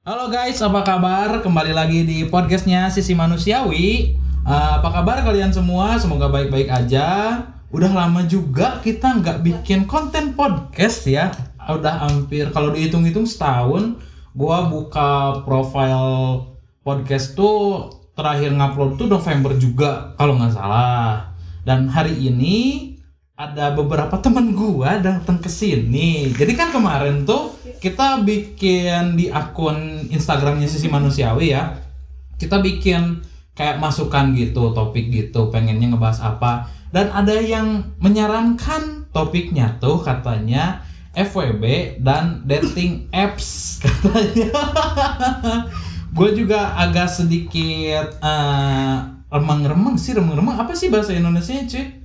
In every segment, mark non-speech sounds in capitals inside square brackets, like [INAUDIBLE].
Halo guys, apa kabar? Kembali lagi di podcastnya Sisi Manusiawi. Eh, apa kabar kalian semua? Semoga baik-baik aja. Udah lama juga kita nggak bikin konten podcast ya. Udah hampir kalau dihitung-hitung setahun. Gua buka profile podcast tuh terakhir ngupload tuh November juga kalau nggak salah. Dan hari ini ada beberapa teman gua datang ke sini. Jadi kan kemarin tuh kita bikin di akun Instagramnya sisi manusiawi ya. Kita bikin kayak masukan gitu, topik gitu, pengennya ngebahas apa. Dan ada yang menyarankan topiknya tuh katanya FWB dan dating apps [LAUGHS] katanya. Gue juga agak sedikit eh, remang-remang sih, remang-remang apa sih bahasa Indonesia cuy?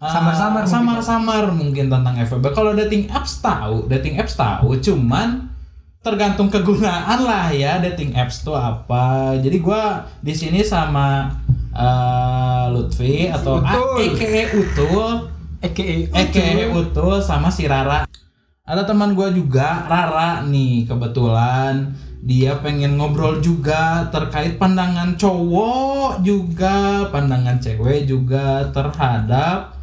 Samar-samar mungkin. samar-samar mungkin tentang FWB. Kalau dating apps tahu, dating apps tahu, cuman tergantung kegunaan lah ya dating apps tuh apa. Jadi gua di sini sama eh, Lutfi atau. AKA Utul, EKE AKA Utul sama si Rara. Ada teman gua juga Rara nih kebetulan dia pengen ngobrol juga terkait pandangan cowok juga pandangan cewek juga terhadap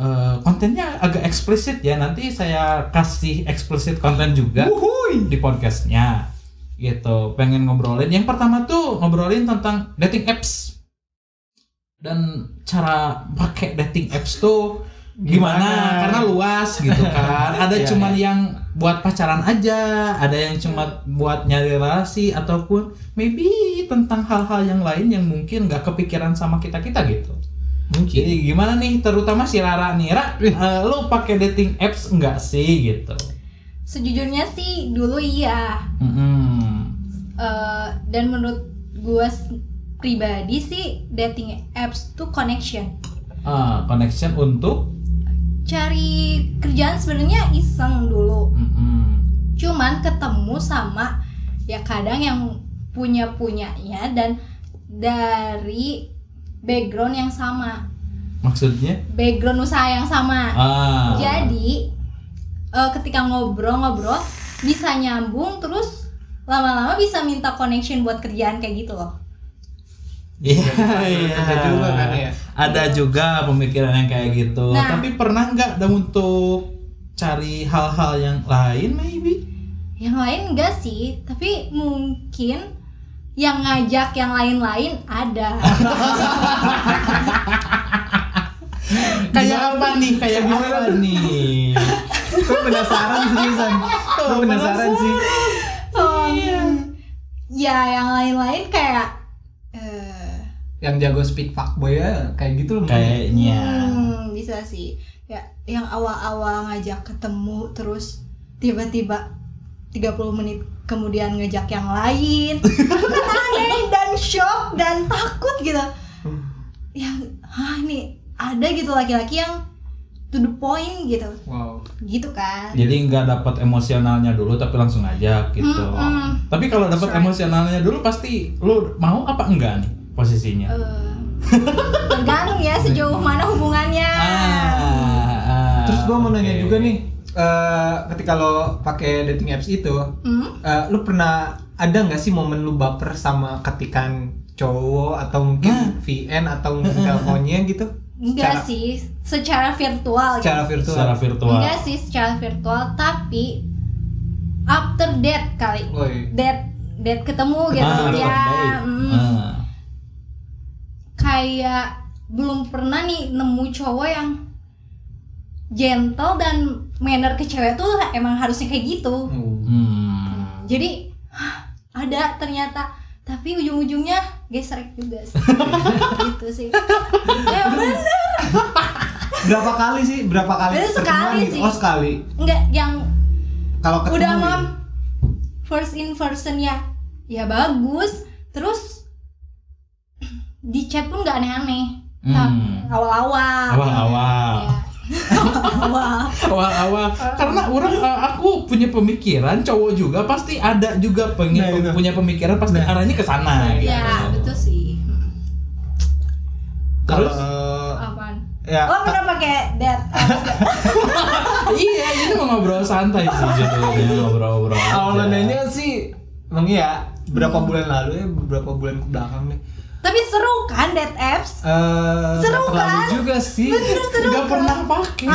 eh, kontennya agak eksplisit ya. Nanti saya kasih eksplisit konten juga Wuhui. di podcastnya. Gitu pengen ngobrolin. Yang pertama tuh ngobrolin tentang dating apps. Dan cara pakai dating apps tuh gimana, Gimana? karena luas gitu kan. [LAUGHS] Ada Iya, cuman yang buat pacaran aja ada yang cuma buat nyari relasi ataupun maybe tentang hal-hal yang lain yang mungkin nggak kepikiran sama kita kita gitu Mungkin. jadi gimana nih terutama si Rara nih Ra Ih. eh, lo pakai dating apps enggak sih gitu Sejujurnya sih dulu iya. Mm-mm. Eh, dan menurut gue pribadi sih dating apps tuh connection. Ah, connection untuk Cari kerjaan sebenarnya iseng dulu. Mm-mm. Cuman ketemu sama ya kadang yang punya punyanya dan dari background yang sama, maksudnya background usaha yang sama. ah Jadi eh, ketika ngobrol-ngobrol bisa nyambung terus lama-lama bisa minta connection buat kerjaan kayak gitu loh. Iya, iya. Ada juga kan ya? Ada juga pemikiran yang kayak gitu. Nah. Tapi pernah nggak ada untuk cari hal-hal yang lain maybe? Yang lain enggak sih, tapi mungkin yang ngajak yang lain-lain ada. [LAUGHS] Kayak apa nih? Kayak apa nih? Gue penasaran seriusan. Gue penasaran sih. [LAUGHS] Em, ya yang lain-lain kayak eh Yang jago speak fuckboy ya kayak gitu loh. Kayaknya. hmm, bisa sih. Ya yang awal-awal ngajak ketemu terus tiba-tiba 30 menit kemudian ngajak yang lain. Aku kan aneh dan shock dan takut gitu. Yang ah ini ada gitu laki-laki yang to the point gitu. Wow. Gitu kan. Jadi nggak dapat emosionalnya dulu tapi langsung aja gitu. Mm-mm. Tapi kalau dapat right. emosionalnya dulu pasti lu mau apa enggak nih posisinya? Eh, tergantung ya sejauh mana hubungannya. Ah, ah, Terus gue mau nanya juga nih, eh, ketika lo pakai dating apps itu, Hmm? eh, lo pernah ada nggak sih momen lu baper sama ketikan cowok atau mungkin VN atau mungkin teleponnya gitu? Enggak Secara- sih, secara virtual. gitu. Secara virtual. Secara virtual. Enggak sih secara virtual, tapi after date kali. Date date ketemu gitu Ah, ya. baik. mm, Ah. Kayak belum pernah nih nemu cowok yang gentle dan manner ke cewek tuh emang harusnya kayak gitu. Hmm. Jadi ada ternyata tapi ujung-ujungnya gesrek juga sih. [LAUGHS] gitu sih. Ya bener. Berapa kali sih? Berapa kali? Itu sekali pertemuan? sih. Oh sekali. Enggak yang Kalau ketemu udah nih. mam first in person ya ya bagus terus di chat pun nggak aneh-aneh Hmm. Nah, awal-awal Awal-awal. Ya. Awal awal-awal karena orang uh, aku punya pemikiran cowok juga pasti ada juga pengen Nah, itu. punya pemikiran pasti Nah. arahnya ke sana gitu. ya betul sih terus apaan ya lo pernah pakai that [LAUGHS] iya ini mau ngobrol santai sih [LAUGHS] judulnya ngobrol-ngobrol aja. awal nanya sih emang iya berapa bulan lalu ya beberapa bulan ke belakang nih Tapi seru kan Dead Apps? Eh, Seru kan? juga sih Bener seru Nggak kan? pernah pakai.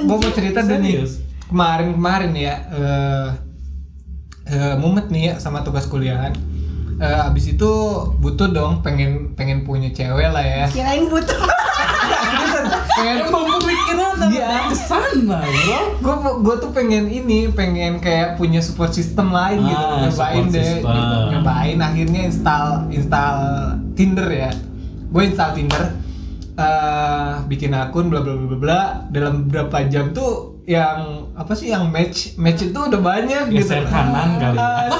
Gue mau cerita deh nih Serius? kemarin kemarin ya eh eh, mumet nih ya sama tugas kuliahan Eh, abis itu butuh dong pengen pengen punya cewek lah ya Kirain butuh. Pengen Tapi Iya. ke sana bro. gue gue tuh pengen ini pengen kayak punya support system lain gitu Ah, nyobain support deh gitu. nyobain akhirnya install install Tinder ya gue install Tinder eh bikin akun bla bla bla bla dalam beberapa jam tuh yang apa sih yang match match itu udah banyak gitu Geser kanan kali. Ah,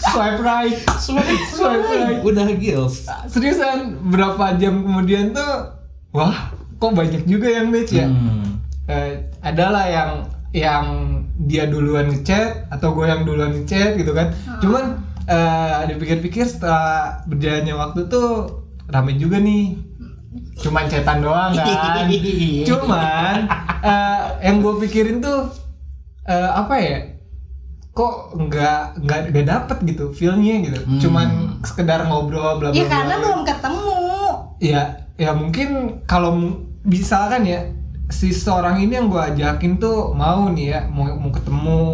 swipe right Swipe, Swipe right. Udah gils. seriusan berapa jam kemudian tuh wah kok banyak juga yang match ya? Hmm. eh, adalah yang yang dia duluan ngechat atau gue yang duluan ngechat gitu kan. Cuman eh, dipikir-pikir setelah berjalannya waktu tuh rame juga nih. Cuman chatan doang kan. [LAUGHS] Cuman eh, yang gue pikirin tuh eh, apa ya? Kok nggak nggak nggak dapet gitu feelnya gitu. Hmm. cuman sekedar ngobrol bla bla Ya karena belum ketemu. ya ya mungkin kalau misalkan ya si seorang ini yang gue ajakin tuh mau nih ya mau mau ketemu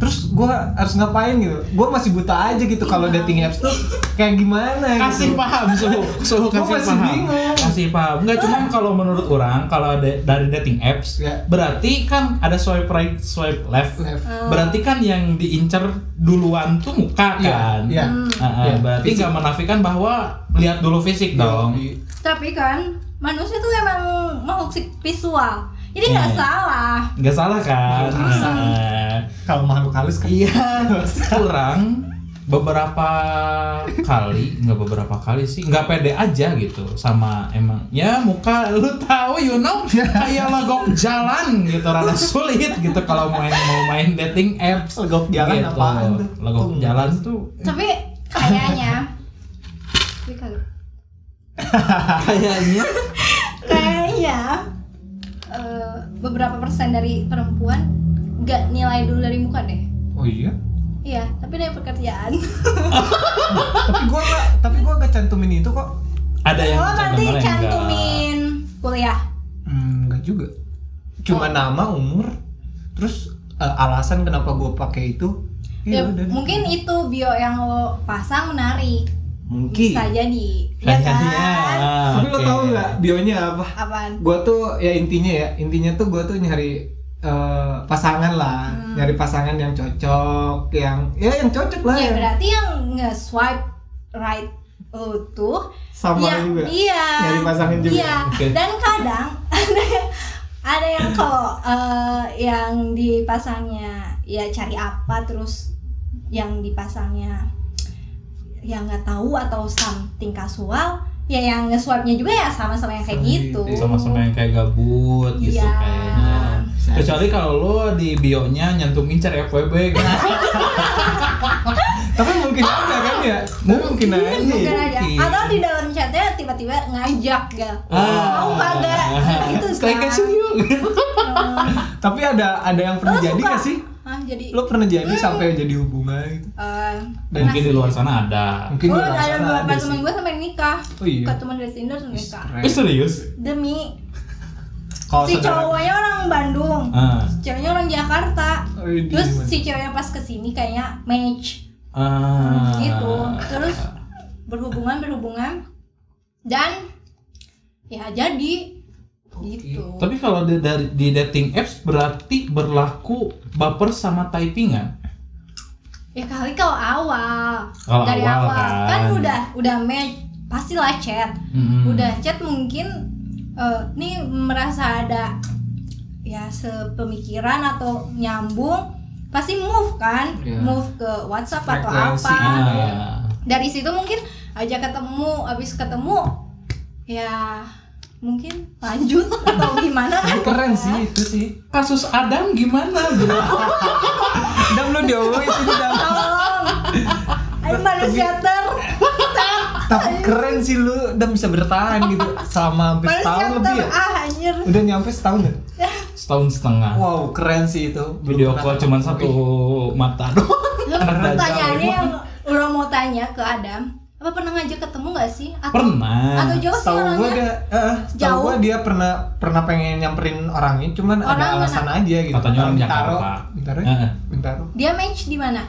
terus gue harus ngapain gitu gue masih buta aja gitu kalau dating apps tuh kayak gimana kasih gitu. paham suhu [LAUGHS] suhu kasih masih paham bingung. kasih paham nggak cuman kalau menurut orang kalau ada dari dating apps Ya. berarti kan ada swipe right swipe left Left. berarti kan yang diincar duluan tuh muka Iya, kan iya. Ah, ah, Iya, berarti fisik. nggak menafikan bahwa lihat dulu fisik dong Di- Tapi kan manusia tuh emang makhluk visual. Jadi nggak Iya. salah. nggak salah kan Nggak salah. Ah. kalau makhluk halus kan Iya, [LAUGHS] kurang beberapa kali, nggak beberapa kali sih, nggak pede aja gitu sama emang ya muka lu tahu you know kayak lagok jalan gitu rada sulit gitu kalau main mau main dating apps Legok jalan gitu. apaan tuh? Lagok Oh, jalan tuh Tapi kayaknya [LAUGHS] Tapi. Kayaknya kayaknya eh, beberapa persen dari perempuan nggak nilai dulu dari muka deh. oh iya Iya, tapi dari pekerjaan. tapi gue gak tapi gue gak cantumin itu kok ada yang Oh, nanti enggak. cantumin kuliah. hmm, enggak juga cuma Oh. nama umur terus eh, alasan kenapa gue pakai itu Ya, udah. mungkin itu bio yang lo pasang menarik. Mungkin Bisa jadi. Ya Kayaknya, kan? Tapi lo oke. tau nggak bionya apa? Apaan? Gue tuh ya intinya ya intinya tuh gue tuh nyari eh, pasangan lah, Hmm. nyari pasangan yang cocok, yang ya yang cocok lah. Ya yang berarti yang nge-swipe right lo tuh sama ya, juga. Iya. Nyari pasangan juga. Iya. Oke. Dan kadang ada [LAUGHS] yang ada yang kalau eh, yang dipasangnya ya cari apa terus yang dipasangnya yang nggak tahu atau something kasual ya yang nge-swipe-nya juga ya sama-sama yang kayak gitu. sama-sama yang kayak gabut gitu Iya. kayaknya kecuali kalau lo di bionya nyantumin cari FWB kan [LAUGHS] Tapi mungkin aja kan ya. Mungkin aja. Mungkin aja. Mungkin. Atau di dalam chatnya tiba-tiba ngajak. Ah. Mau kagak? Gitu Stay kan. catching you. Tapi ada ada yang pernah jadi suka? gak sih? Ah, jadi Lo pernah jadi sampai jadi hubungan gitu? eh, Dan Mungkin di luar sana ada. Mungkin Oh, di luar ada sana beberapa ada temen sih. gue sampai nikah. Oh iya. Ke dari Tinder tuh nikah. Eh serius? Demi Kalau si saudara- cowoknya orang Bandung, Ah. ceweknya orang Jakarta. Oh, iya, Terus gimana? si ceweknya pas ke sini kayaknya match Ah. gitu. Terus berhubungan berhubungan dan ya jadi gitu. Tapi kalau di, dari di dating apps berarti berlaku baper sama typingan. Ya kali kalau awal Kalau dari awal awal, kan. kan. udah udah match pastilah chat. Mm-mm. Udah chat mungkin eh, nih merasa ada ya sepemikiran atau nyambung pasti move kan Iya. move ke WhatsApp atau Frekuensi. apa Ah. dari situ mungkin aja ketemu abis ketemu ya mungkin lanjut atau gimana Tapi keren sih itu sih. Kasus Adam gimana, Bro? [LAUGHS] Dam lu diomongin sini Dam. tolong ayo manusia ter Tapi keren sih lu Dam bisa bertahan gitu selama hampir manusia setahun lebih ya. ah anjir Udah nyampe setahun ya? Setahun setengah. Wow, keren sih itu. Video call cuma satu mata doang. ke Adam apa pernah ngajak ketemu nggak sih atau Pernah. atau jauh sih Tahu gue orangnya dia, eh, tahu Jauh. gue dia pernah pernah pengen nyamperin orangnya, cuman Orang ada alasan aja gitu. Katanya orang Bintaro, Jakarta. Bintaro, Heeh. Bintaro. dia match di mana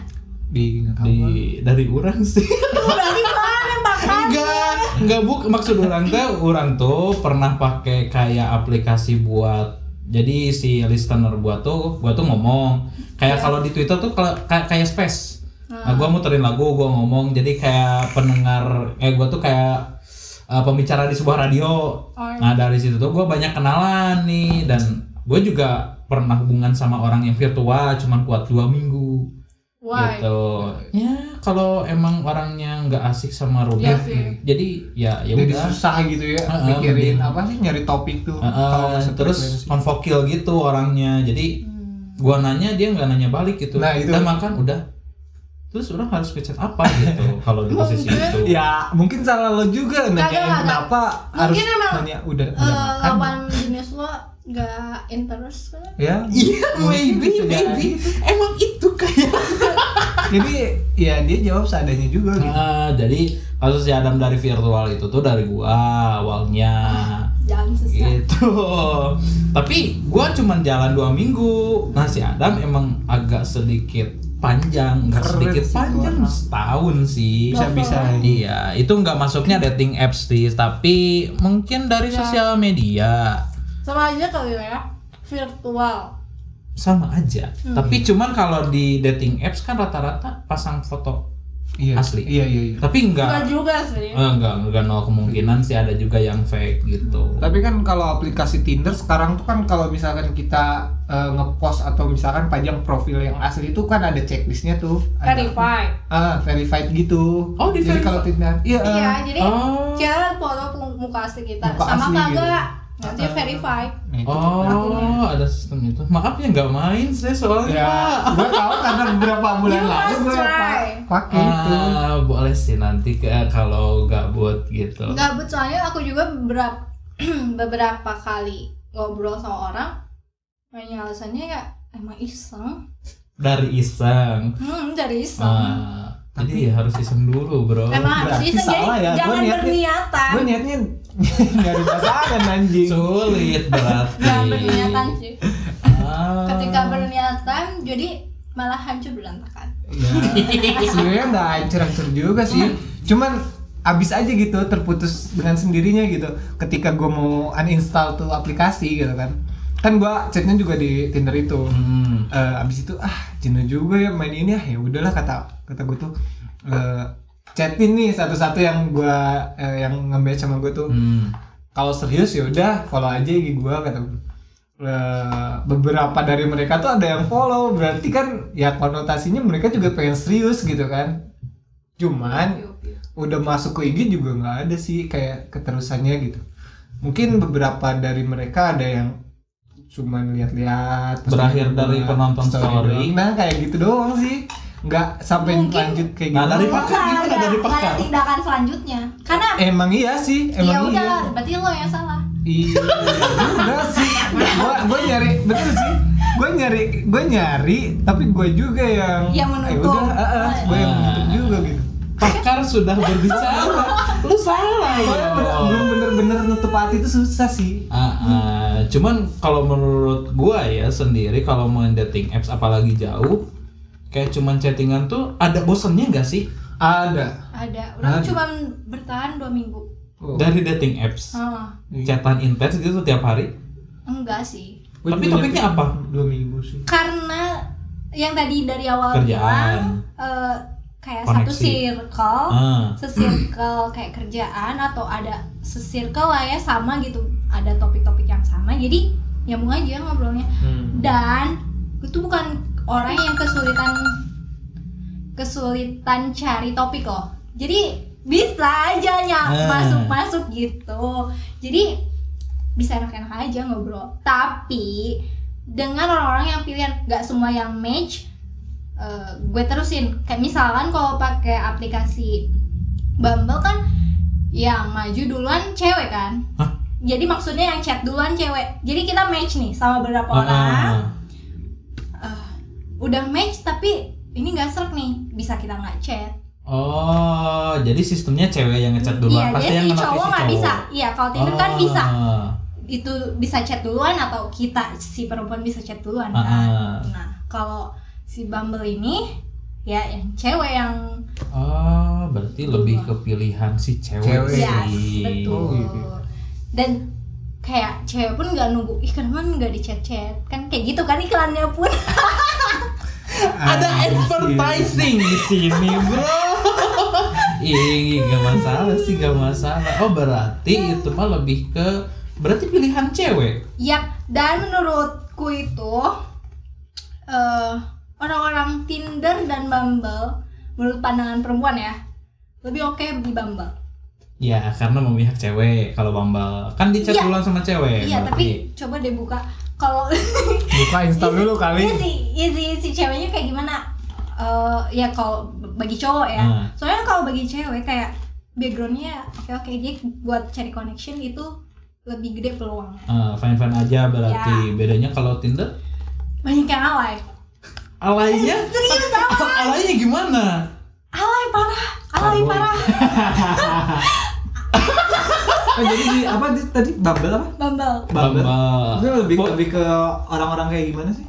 Di nggak tahu Di gua. dari orang sih. [LAUGHS] berarti mana bahkan enggak, enggak buk maksud orang teh orang tuh pernah pakai kayak aplikasi buat jadi si listener buat tuh gua tuh ngomong kayak kalau di Twitter tuh kalau kayak kayak space. Nah, gua muterin lagu, gua ngomong jadi kayak pendengar eh gua tuh kayak uh, pembicara di sebuah radio. Oh, Nah, dari situ tuh gua banyak kenalan nih dan gue juga pernah hubungan sama orang yang virtual cuman kuat dua minggu why gitu ya kalau emang orangnya nggak asik sama Ruby Iya sih. jadi ya ya Jadi udah susah gitu ya, Heeh, mikirin mending. apa sih nyari topik tuh. Heeh, kalau nggak terus konvokil gitu orangnya jadi Hmm. gua nanya dia nggak nanya balik gitu Nah, itu. udah makan udah terus orang harus ngechat apa gitu [LAUGHS] kalau di posisi Mungkin. itu Ya mungkin salah lo juga nanyain kagak. kenapa harus Mungkin emang, nanya udah udah makan. lawan jenis lo nggak interest kan? Ya. iya maybe maybe emang itu kayak [LAUGHS] Jadi ya dia jawab seadanya juga gitu. Nah, jadi kasus si Adam dari virtual itu tuh dari gua awalnya jangan susah gitu tapi gua cuman jalan dua minggu nah si Adam emang agak sedikit panjang nggak sedikit sih panjang anak. setahun sih Bisa-bisa iya itu nggak masuknya dating apps sih tapi mungkin dari Ya. sosial media sama aja kali ya virtual sama aja Hmm. tapi cuman kalau di dating apps kan rata-rata pasang foto Iya. Asli. Iya iya iya. tapi enggak nggak juga sih eh, nggak nggak nol kemungkinan sih ada juga yang fake gitu Tapi kan kalau aplikasi Tinder sekarang tuh kan kalau misalkan kita eh, ngepost atau misalkan pajang profil yang asli itu kan ada checklistnya tuh. Ada- verified Ah, verified gitu. Oh, di Jadi kalau Tinder, iya. iya jadi oh cara foto muka asli kita Muka sama asli gitu. Nanti Ah. verified nah, itu. Oh, ada sistem itu. Maaf ya nggak main saya soalnya. Ya, gue tahu karena beberapa bulan lalu gue pakai itu. Ah, boleh sih nanti ke kalau gabut gitu. nggak but soalnya aku juga beberapa [CLEARS THROAT] beberapa kali ngobrol sama orang banyak alasannya ya emang iseng Dari iseng. hmm dari iseng Ah, jadi ya harus iseng dulu, Bro. emang harus iseng jadi salah ya. Gua jangan niatnya- berniatan Gue niatnya [LAUGHS] nyari pasangan anjing. Sulit berarti. jangan berniatan sih Ah. ketika berniatan jadi malah hancur berantakan Ya, [LAUGHS] sebenarnya nggak hancur-hancur juga sih. Cuman abis aja gitu, terputus dengan sendirinya gitu. Ketika gue mau uninstall tuh aplikasi gitu kan. Kan gue chatnya juga di Tinder itu. Hmm. Eh, abis itu ah jenuh juga ya main ini ah ya udahlah kata kata gue tuh eh, chatin nih satu-satu yang gue yang nge sama gue tuh Hmm. kalau serius ya udah follow aja IG gue kata gue. Eh, beberapa dari mereka tuh ada yang follow berarti kan ya konotasinya mereka juga pengen serius gitu kan cuman udah masuk ke IG juga nggak ada sih kayak keterusannya gitu mungkin beberapa dari mereka ada yang cuman lihat-lihat Berakhir dari penonton story. doang. nah kayak gitu doang sih nggak sampai Mungkin- lanjut kayak Nah, gitu dari Nggak pakar gimana ada- dari pakar? tindakan selanjutnya karena emang iya sih ya emang udah iya berarti lo yang salah Iya, enggak sih. Gua gua nyari betul sih. Gua nyari gua nyari tapi gua juga yang Yang Eh, menutup. udah, ah, ah, gua yang Ah. menutup juga gitu. Pakar sudah berbicara. Lu salah ya. belum bener-bener nutup hati itu susah sih. Ah, ah. cuman kalau menurut gua ya sendiri kalau main dating apps apalagi jauh kayak cuman chattingan tuh ada bosennya nggak sih Ada. ada orang cuma bertahan dua minggu Oh. dari dating apps Ah, chatan intens gitu tiap hari enggak sih Gua Tapi topiknya apa? Dua minggu sih. karena yang tadi dari awal Kerjaan. bilang eh, kayak satu Koneksi. circle ah sesirkel kayak kerjaan atau ada sesirkel lah ya sama gitu ada topik-topik yang sama jadi nyambung aja ngobrolnya Hmm. dan tuh bukan orang yang kesulitan kesulitan cari topik loh jadi bisa aja ya Ah. masuk masuk gitu jadi bisa enak-enak aja ngobrol tapi dengan orang-orang yang pilihan nggak semua yang match eh, gue terusin. Kayak misalkan kalau pakai aplikasi Bumble kan yang maju duluan cewek kan? Hah? jadi maksudnya yang chat duluan cewek. Jadi kita match nih sama beberapa Ah, orang. ah. Eh, udah match tapi ini nggak serak nih. Bisa kita nggak chat? Oh, jadi sistemnya cewek yang ngechat duluan, iya pasti dia yang si cowok nggak bisa. iya kalau Tinder kan bisa. Oh. itu bisa chat duluan atau kita si perempuan bisa chat duluan Ah, kan? ah. nah kalau si Bumble ini ya yang cewek yang Oh, berarti lebih ke pilihan si cewek, Cewek. sih. yes betul Oh, gitu. dan kayak cewek pun nggak nunggu ih kenapa nggak di chat chat kan kayak gitu kan iklannya pun [LAUGHS] Ada advertising di sini, bro. [LAUGHS] Ih, gak masalah sih, gak masalah. Oh, berarti itu mah lebih ke berarti pilihan cewek. ya dan menurutku itu eh orang-orang Tinder dan Bumble menurut pandangan perempuan ya lebih oke di Bumble Ya, karena memihak cewek kalau Bumble. Kan dicat Iya. duluan sama cewek. iya tapi coba deh buka kalau [LAUGHS] Buka install dulu kali. Iya sih, iya sih si ceweknya kayak gimana? Eh ya kalau bagi cowok ya. Hmm. Soalnya kalau bagi cewek kayak backgroundnya oke oke dia buat cari connection itu lebih gede peluang. Eh, fine-fine aja berarti. Ya. Bedanya kalau Tinder Banyak yang alay. Alainya Serius alay. [LAUGHS] alainya gimana? Alay parah, alay Parah. parah. [LAUGHS] Oh, jadi di, apa di, tadi Bumble apa? Bumble. Bumble. Bumble. Itu lebih Bo- lebih ke orang-orang kayak gimana sih?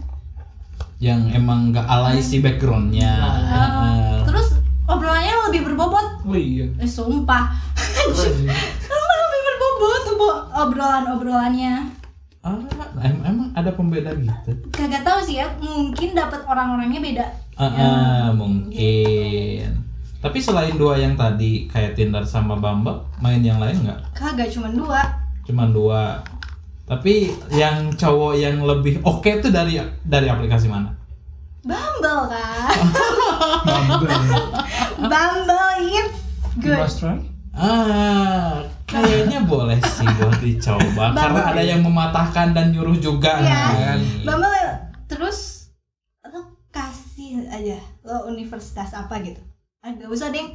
yang emang gak alay si backgroundnya. Eh, Eh, terus obrolannya lebih berbobot. Oh iya. Eh, sumpah. [LAUGHS] Emang lebih berbobot obo- obrolan-obrolannya. Ah, em- emang ada pembeda gitu. Kagak tahu sih ya, mungkin dapat orang-orangnya beda. Ah, Ya. ah, mungkin. Tapi selain dua yang tadi kayak Tinder sama Bumble, main yang lain nggak? Kagak cuma dua. Cuman dua. Tapi yang cowok yang lebih oke tuh dari dari aplikasi mana? Bumble kan. Bumble. Bumble it's You good. must try. Ah, kayaknya boleh sih buat dicoba karena ada yang mematahkan dan nyuruh juga. Iya. kan. Bumble terus lo kasih aja lo universitas apa gitu. Gak usah deh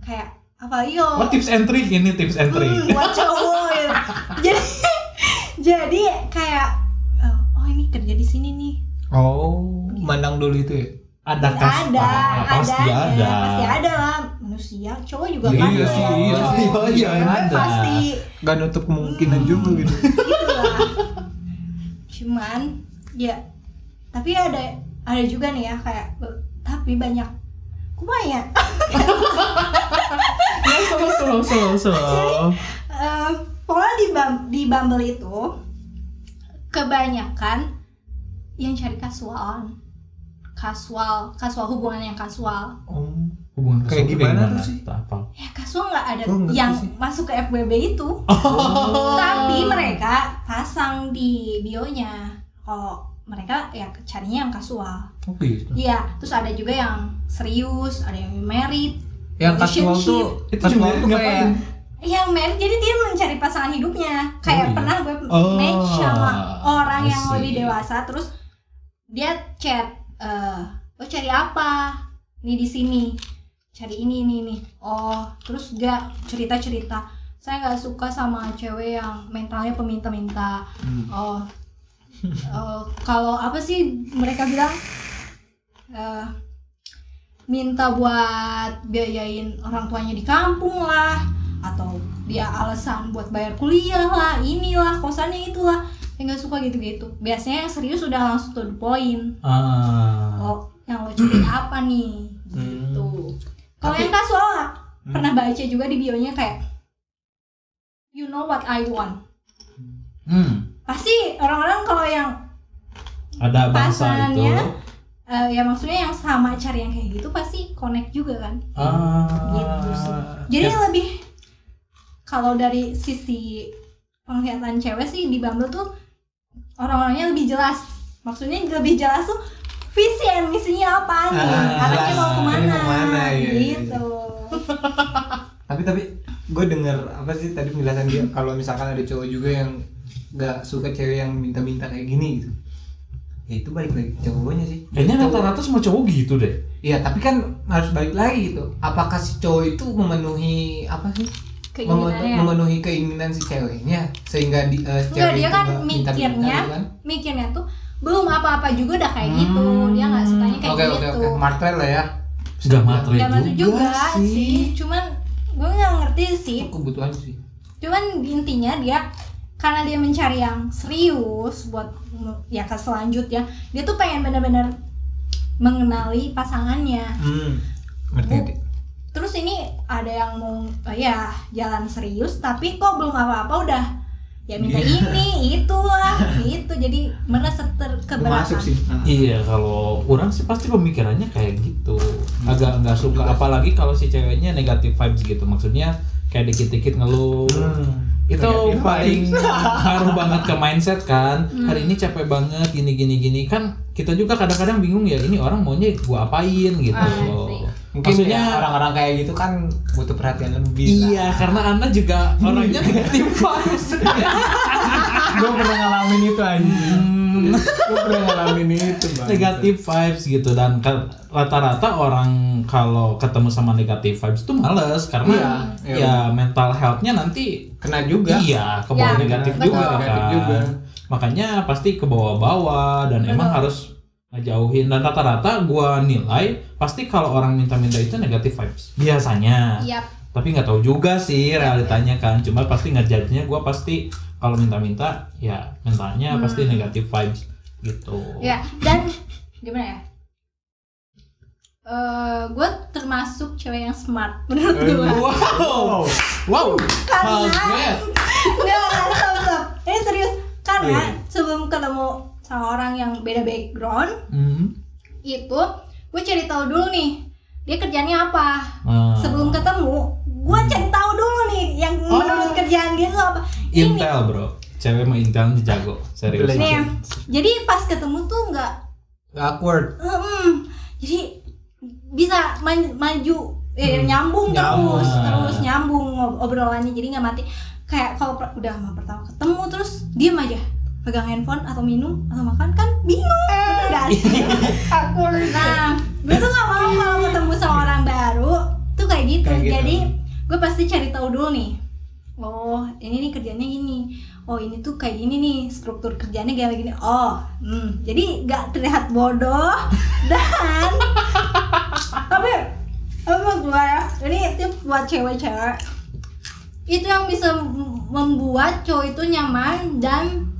kayak apa yo. Oh tips and trick ini tips and trick. Hmm, buat cowok ya. jadi jadi kayak oh, oh ini kerja di sini nih. Oh, mandang dulu itu ya. Ada kas ada, ah, pasti ada, ada. pasti ada lah manusia cowok juga Iya kan sih, iya sih. Iya, iya, ada. pasti Gak nutup kemungkinan juga gitu. lah [LAUGHS] cuman ya tapi ada ada juga nih ya kayak tapi banyak kumaya Ya, [LAUGHS] slow, slow, slow, slow. Eh, pokoknya di Bum- di Bumble itu kebanyakan yang cari kasualan kasual kasual hubungan yang kasual Oh. Hubungan Kayak kesukaan gimana tuh sih? Tak apa. ya kasual nggak ada Oh, yang sih. masuk ke FWB itu [LAUGHS] Oh. tapi mereka pasang di bionya kalau mereka ya carinya yang kasual Oh gitu. iya terus ada juga yang serius ada yang married Yang kasual tuh, Itu kasual juga tuh kayak ngapain? yang married jadi dia mencari pasangan hidupnya kayak Oh, iya. pernah gue Oh, match sama orang I yang lebih dewasa terus dia chat eh lo cari apa? Nih di sini. Cari ini ini ini. Oh terus dia cerita cerita saya nggak suka sama cewek yang mentalnya peminta-minta. Hmm. oh eh, kalau apa sih mereka bilang? Eh, minta buat biayain orang tuanya di kampung lah atau dia alasan buat bayar kuliah lah inilah kosannya itulah saya nggak suka gitu-gitu biasanya yang serius udah langsung to the point Ah. oh yang lo cari apa nih gitu kalau yang kasual nggak? pernah baca juga di bionya kayak you know what I want Hmm. pasti orang-orang kalau yang Ada bangsa itu. Eh, ya maksudnya yang sama cari yang kayak gitu pasti connect juga kan Ah. gitu sih jadi lebih kalau dari sisi penglihatan cewek sih di Bumble tuh orang-orangnya lebih jelas. Maksudnya lebih jelas tuh visi and misinya apa nih? Ah, arahnya mau ke mana, mau ke mana, iya, iya, gitu. [LAUGHS] Tapi tapi gue denger apa sih tadi penjelasan dia kalau misalkan ada cowok juga yang nggak suka cewek yang minta-minta kayak gini gitu. Ya itu balik lagi cowoknya sih. Kayaknya Cowok- rata-rata semua cowok gitu deh. Iya tapi kan harus balik lagi gitu. Apakah si cowok itu memenuhi apa sih keinginannya memenuhi keinginan si ceweknya sehingga di, Enggak cewek dia kan mikirnya gitu kan? mikirnya tuh belum apa-apa juga udah kayak gitu dia nggak sukanya kayak Hmm, Oke gitu oke oke Martel lah ya Nggak matre Gak matre juga, juga sih. sih. Cuman gue nggak ngerti sih. Itu kebutuhan sih. Cuman intinya dia karena dia mencari yang serius buat ya ke selanjutnya, dia tuh pengen bener-bener mengenali pasangannya. Hmm. Ngerti ngerti. Terus ini ada yang mau eh, ya jalan serius tapi kok belum apa-apa udah ya minta Iya. ini itu lah itu jadi merasa terkeberatan. Masuk sih. Nah. Iya kalau orang sih pasti pemikirannya kayak gitu agak nggak suka apalagi kalau si ceweknya negatif vibes gitu maksudnya kayak dikit-dikit ngeluh Hmm. itu paling ngaruh banget ke mindset kan hari ini capek banget gini gini gini kan kita juga kadang-kadang bingung ya ini orang maunya gua apain gitu Ah, sih. Mungkin maksudnya ya, orang-orang kayak gitu kan butuh perhatian lebih. iya karena anda juga orangnya negatif vibes [LAUGHS] gue pernah ngalamin itu anjing. Hmm. gue pernah ngalamin itu bang. negatif vibes gitu dan rata-rata orang kalau ketemu sama negatif vibes tuh males karena Iya, ya iya. mental healthnya nanti Kena juga. iya ke bawah Ya, negatif betul. juga kan Negatif juga. makanya pasti ke bawah-bawah dan emang Betul. harus ngejauhin dan rata-rata gua nilai pasti kalau orang minta-minta itu negatif vibes biasanya Yap. tapi nggak tahu juga sih realitanya kan cuma pasti ngejudge-nya gua pasti kalau minta-minta ya mentalnya pasti negatif vibes gitu Ya, dan gimana ya? Eh, gue termasuk cewek yang smart menurut Eh, gue. wow wow Karena-. Nggak, nggak, stop, stop. Ini serius. Karena Iya. sebelum ketemu sama orang yang beda background, Hmm. itu gue cari tahu dulu nih dia kerjanya apa. Ah. Sebelum ketemu, gue cari tahu dulu nih yang Oh. menurut kerjaan dia tuh apa. Ini, Intel bro cewek mah Intel jago serius Betul, nih, jadi pas ketemu tuh nggak Gak awkward. Hmm, jadi bisa man- maju eh, Hmm, nyambung, nyambung. terus Ah. terus nyambung obrolannya jadi nggak mati kayak kalau udah sama pertama ketemu terus diem aja pegang handphone atau minum atau makan kan bingung. Bener [LAUGHS] gak sih nah gue tuh gak mau kalau ketemu sama orang baru. Tuh kayak gitu, Kayak gitu. jadi gue pasti cari tahu dulu nih. Oh ini nih kerjanya gini. Oh ini tuh kayak gini nih struktur kerjanya kayak gini. Oh hmm. jadi gak terlihat bodoh. [LAUGHS] Dan tapi menurut gue ya ini tips buat cewek-cewek. Itu yang bisa membuat cowok itu nyaman dan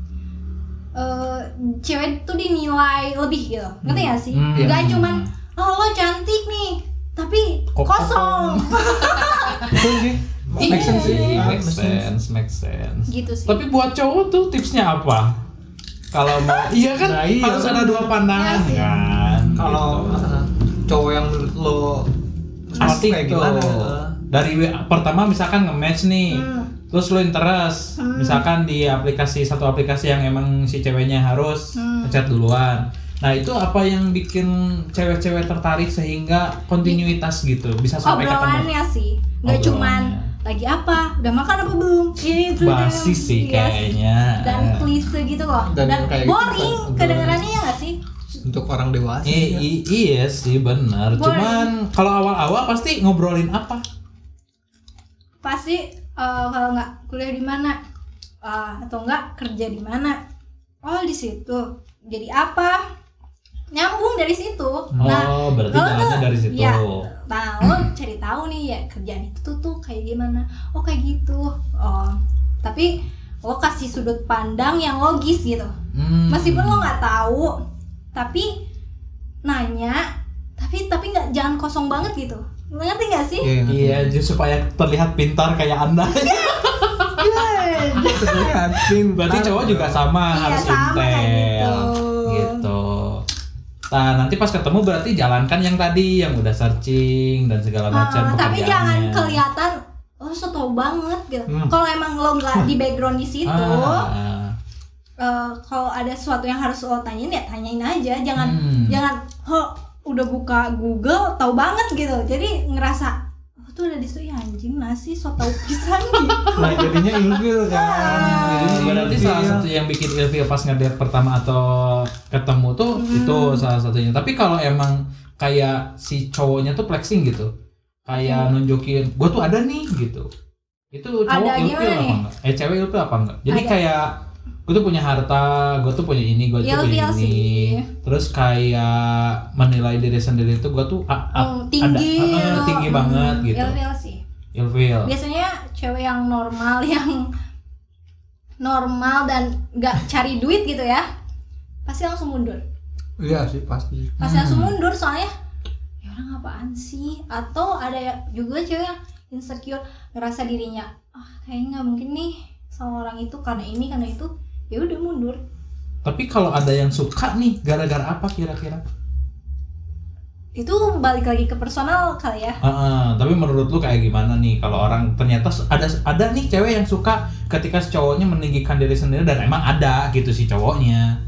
eh, cewek itu dinilai lebih gitu ngerti gak sih Hmm. nggak Iya. cuman oh lo cantik nih tapi Kok kosong [LAUGHS] Betul sih. Make sense sih. Iya, make sense, make sense. gitu sih Tapi buat cowok tuh tipsnya apa? Kalau mau, [LAUGHS] iya kan Nah, iya harus kan. ada dua pandangan Iya kan. Kalau gitu. uh, cowok yang menurut lo smart pasti kayak tuh. gimana? Dari pertama misalkan nge-match nih, Hmm. Terus lo interest, Hmm. misalkan di aplikasi satu aplikasi yang emang si ceweknya harus Hmm. ngechat duluan. Nah itu apa yang bikin cewek-cewek tertarik sehingga kontinuitas gitu bisa sampai ketemu? obrolannya sih nggak Obrolannya. cuman lagi apa udah makan apa belum ini itu Basi sih Yes. kayaknya. dan klise gitu loh Dan dan, kayak gitu boring kan, kedengarannya ya nggak sih Untuk orang dewasa. I- ya. i- iya sih benar. Cuman kalau awal-awal pasti ngobrolin apa? pasti eh, kalau nggak kuliah di mana? Eh, atau nggak kerja di mana? Oh di situ. Jadi apa? Nyambung dari situ. Oh, berarti lo jalannya dari situ. ya, nah lo cari tahu nih ya kerjaan itu tuh kayak gimana? Oh kayak gitu. Oh tapi lo kasih sudut pandang yang logis gitu. Hmm. meskipun lo nggak tahu tapi nanya tapi tapi nggak jangan kosong banget gitu ngerti gak sih Iya. Iya, jadi supaya terlihat pintar kayak anda. Terlihat pintar. Berarti cowok juga sama Iya, harus sama intel. gitu. Gitu. Nah, nanti pas ketemu berarti jalankan yang tadi yang udah searching dan segala macam Ah, tapi jangan kelihatan lo so tau banget gitu Hmm. kalau emang lo nggak di background di situ Ah, eh, kalau ada sesuatu yang harus lo tanyain ya tanyain aja jangan Hmm. jangan oh udah buka Google tahu banget gitu jadi ngerasa oh, tuh udah di situ ya anjing masih so tau pisan gitu [LAUGHS] Nah, jadinya ilfil kan. Jadinya Berarti ilfil. salah satu yang bikin ilfil pas ngedate pertama atau ketemu tuh Hmm. itu salah satunya. Tapi kalau emang kayak si cowoknya tuh flexing gitu, kayak nunjukin gue tuh ada nih gitu. Itu cowok Hmm. Ada ilfil apa nih? enggak? Eh cewek ilfil apa enggak? Jadi Ada. kayak gue tuh punya harta gue tuh punya ini gue tuh punya ini sih. terus kayak menilai diri sendiri tuh gue tuh a- a- Oh, tinggi ada, ah, gitu. tinggi banget gitu Ilfil sih ilfil biasanya cewek yang normal [LAUGHS] yang normal dan nggak cari duit gitu ya pasti langsung mundur Iya sih pasti. pasti langsung Hmm. mundur soalnya ya orang apaan sih atau ada juga cewek yang insecure ngerasa dirinya ah kayaknya nggak mungkin nih sama orang itu karena ini karena itu ya udah mundur. Tapi kalau ada yang suka nih gara-gara apa kira-kira? Itu balik lagi ke personal kali ya. Heeh, tapi menurut lu kayak gimana nih? Kalau orang ternyata ada ada nih cewek yang suka ketika cowoknya meninggikan diri sendiri dan emang ada gitu si cowoknya.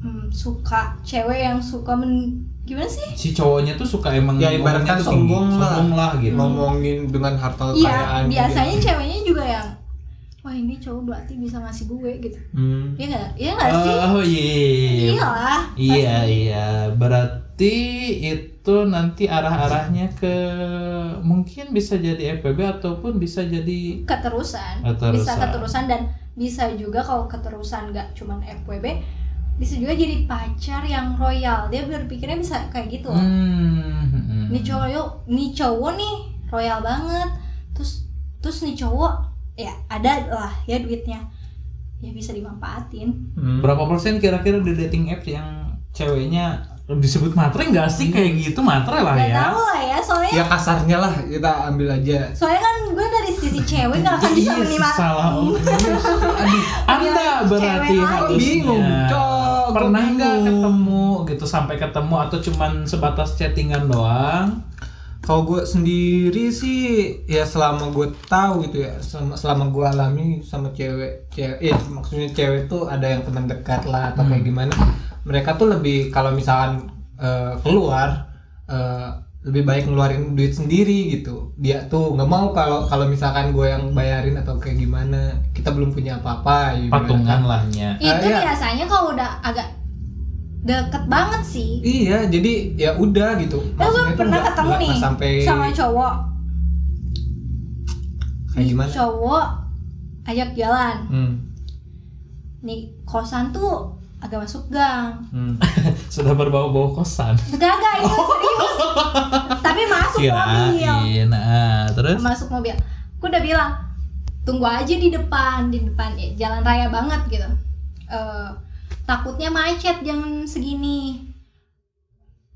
Hmm, suka cewek yang suka men gimana sih? Si cowoknya tuh suka emang Ya, ibaratkan tuh tinggi, sombong lah. sombong lah gitu. Ngomongin dengan harta iya kekayaan. biasanya ceweknya juga yang wah ini cowok berarti bisa ngasih gue gitu Hmm. Iya nggak? Iya nggak sih? Oh iya. Iyalah. Iya iya. Berarti itu nanti arah-arahnya ke mungkin bisa jadi FPB ataupun bisa jadi Keterusan. Keterusan. Bisa keterusan dan bisa juga kalau keterusan nggak cuman FWB, bisa juga jadi pacar yang royal. Dia berpikirnya bisa kayak gitu. loh. hmm, hmm. Nih cowok, yuk, nih cowok nih royal banget. Terus terus nih cowok ya ada lah ya duitnya. Ya bisa dimanfaatin. Hmm. berapa persen kira-kira di dating apps yang ceweknya disebut matre nggak sih kayak gitu matre lah Gak ya? tahu lah ya, soalnya Ya kasarnya lah kita ambil aja. soalnya kan gue dari sisi [LAUGHS] cewek nggak akan bisa [LAUGHS] Iya, menima salah. Aduh, Anda berarti harusnya Bingung, Cok. Gua pernah nggak ketemu gitu sampai ketemu atau cuman sebatas chattingan doang? Kalau gue sendiri sih ya selama gue tahu gitu ya selama, selama gue alami sama cewek cewek ya maksudnya cewek tuh ada yang teman dekat lah atau kayak gimana mereka tuh lebih kalau misalkan eh, keluar eh, lebih baik ngeluarin duit sendiri gitu dia tuh nggak mau kalau kalau misalkan gue yang bayarin atau kayak gimana kita belum punya apa-apa ya. Patungan lahnya. itu iya. biasanya kalau udah agak deket banget sih. Iya jadi ya udah gitu. Eh gue pernah ketemu nih sampai sama cowok. Kayak Nih, gimana? cowok ajak jalan. Hmm. nih kosan tuh agak masuk gang. Hmm. [LAUGHS] Sudah berbau-bau kosan. gak gak itu serius. Tapi masuk mobil. Kirain. Nah, terus? Masuk mobil. Gue udah bilang tunggu aja di depan di depan ya, jalan raya banget gitu. Eh, takutnya macet jam segini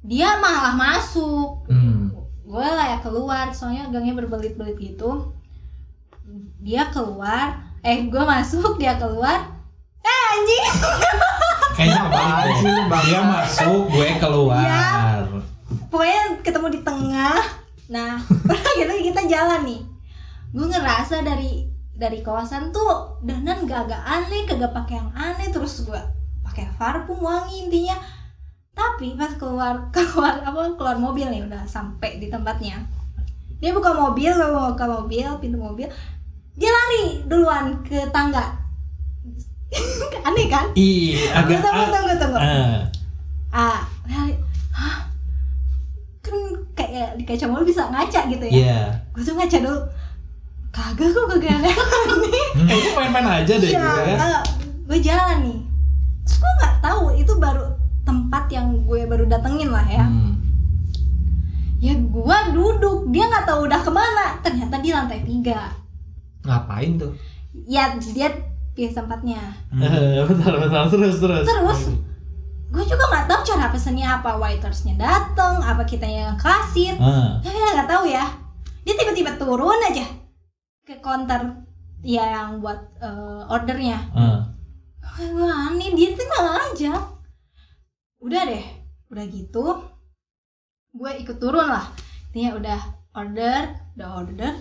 dia malah masuk hmm. gue layak keluar soalnya gangnya berbelit-belit gitu dia keluar eh gue masuk dia keluar eh anjing [LAUGHS] kayaknya balik sih? Dia masuk, gue keluar. Iya. pokoknya ketemu di tengah nah [LAUGHS] gitu kita jalan nih gue ngerasa dari dari kawasan tuh danan gak agak aneh kagak pakai yang aneh terus gue pakai parfum wangi intinya. Tapi pas keluar [LAUGHS] keluar apa keluar mobil nih udah sampai di tempatnya. Dia buka mobil buka mobil pintu mobil. Dia lari duluan ke tangga. [LAUGHS] Aneh kan? Ih, agak tunggu tunggu tunggu ah, ah lari. Hah? Kan kayak di kaca mobil bisa ngaca gitu ya? Iya. gue tuh ngaca dulu. Kagak kok kagak aneh. [LAUGHS] Kayaknya main-main aja deh Iya, gitu ya. gue jalan nih terus gue nggak tahu itu baru tempat yang gue baru datengin lah ya. Hmm. ya gue duduk dia nggak tahu udah ke mana. Ternyata di lantai tiga. Ngapain tuh? Ya dia pilih tempatnya. Eh, bentar, bentar, terus, terus. terus gue juga nggak tahu cara pesennya apa. Waitersnya dateng apa kita yang kasir. Ya, nggak tahu ya. Dia tiba-tiba turun aja ke counter ya yang buat eh, ordernya. Ah. gue aneh dia nggak ngajak udah deh udah gitu gue ikut turun lah. Dia udah order udah order.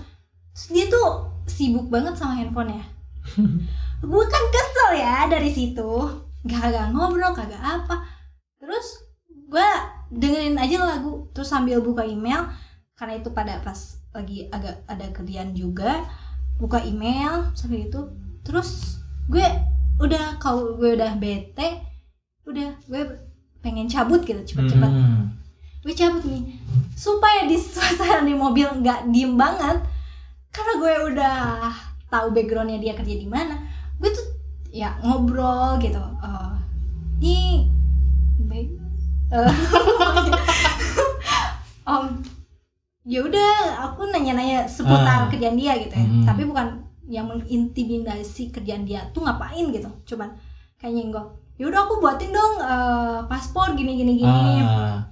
Terus dia tuh sibuk banget sama handphonenya. [LAUGHS] Gue kan kesel ya dari situ. Gak kagak ngobrol kagak apa. Terus gue dengerin aja lagu terus sambil buka email karena itu pada pas lagi agak ada kerjaan juga buka email sampai itu. Terus gue udah kalau gue udah bete udah gue pengen cabut gitu cepet-cepet Hmm. gue cabut nih. Supaya di suasana di mobil nggak diem banget. Karena gue udah tahu backgroundnya dia kerja di mana. Gue tuh ya ngobrol gitu. Eh, ini baik. Eh, [LAUGHS] om ya udah aku nanya-nanya seputar Ah. kerjaan dia gitu ya. Mm-mm. tapi bukan yang mengintimidasi kerjaan dia tuh ngapain? gitu. Cuman kayak nyenggol ya udah aku buatin dong eh, paspor gini gini gini. Ah,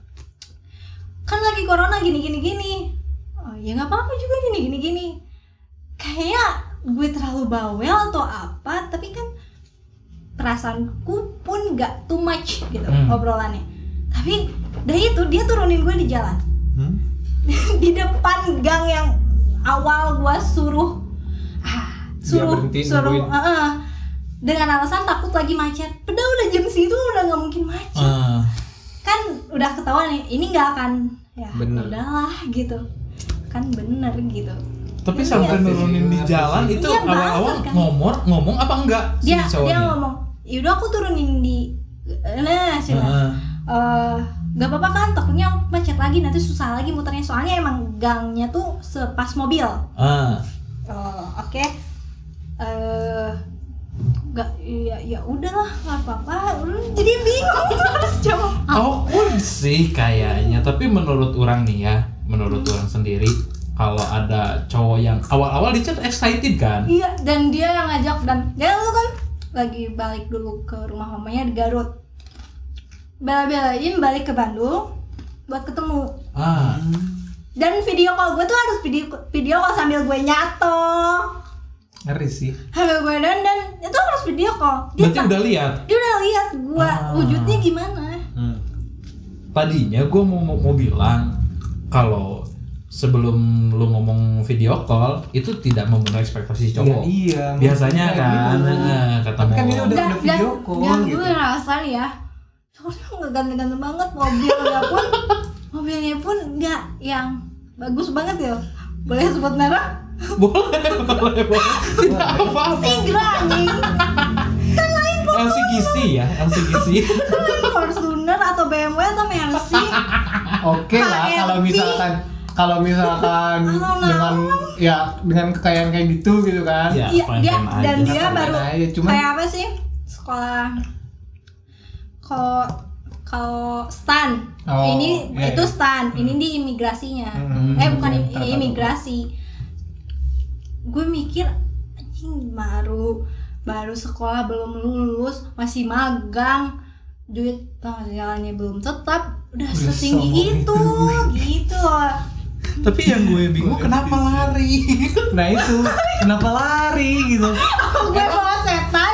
kan lagi corona gini gini gini. Oh, ya nggak apa-apa juga gini gini gini. Kayak gue terlalu bawel atau apa tapi kan perasaanku pun nggak too much gitu Hmm. obrolannya. Tapi dari itu dia turunin gue di jalan. Hmm? [LAUGHS] di depan gang yang awal gue suruh suruh berhenti suruh eh, eh. dengan alasan takut lagi macet padahal udah jam segitu udah nggak mungkin macet ah. kan udah ketahuan nih ini nggak akan ya Bener. udahlah gitu kan bener gitu Tapi Iya sampai sih. nurunin di jalan itu Iya, awal-awal kan. ngomong ngomong apa enggak si dia dia cowoknya? ngomong yaudah aku turunin di nah sih Heeh. Eh, nggak apa-apa kan takutnya macet lagi nanti susah lagi muternya soalnya emang gangnya tuh sepas mobil Ah. oh, oke eh nggak ya ya udahlah nggak apa-apa Lu jadi bingung [LAUGHS] harus jawab. Awkward sih kayaknya, tapi menurut orang nih ya, menurut orang sendiri kalau ada cowok yang awal-awal di chat excited kan? Iya, dan dia yang ngajak dan dia tuh kan lagi balik dulu ke rumah mamanya di Garut. Bela-belain balik ke Bandung buat ketemu. Ah. Dan video call gue tuh harus video video call sambil gue nyato. Ngeri sih. Sambil gue dandan, itu harus video call. Dia, Berarti tak- udah lihat. dia udah lihat gue Ah. wujudnya gimana. Hmm. Tadinya gue mau, mau mau bilang kalau sebelum lu ngomong video call itu tidak memenuhi ekspektasi cowok. Ya, iya. Biasanya Kayak kan, gitu. eh, ketemu. Tapi kan ini udah Dan, udah video dan, call dan gitu. gue ngerasa nih ya, soalnya nggak ganteng-ganteng banget mobilnya pun, [LAUGHS] mobilnya pun nggak yang bagus banget ya. Boleh sebut merek? Boleh, boleh, boleh. Tidak apa-apa. Sigrani LCGC ya, LCGC. Fortuner atau BMW atau Mercy Oke lah kalau misalkan kalau misalkan dengan ya dengan kekayaan kayak gitu gitu kan. Ya, Iya, fine, dia dan aja. dia baru aja, cuman- kayak apa sih sekolah kalau kalau stan Oh, ini iya, itu iya. stan ini di imigrasinya Hmm, eh bukan tahu. imigrasi gue mikir anjing baru baru sekolah belum lulus masih magang duit penghasilannya belum tetap udah Udah setinggi itu gitu loh Tapi yang gue bingung kenapa lari? [LAUGHS] Nah itu kenapa lari gitu. gue bawa setan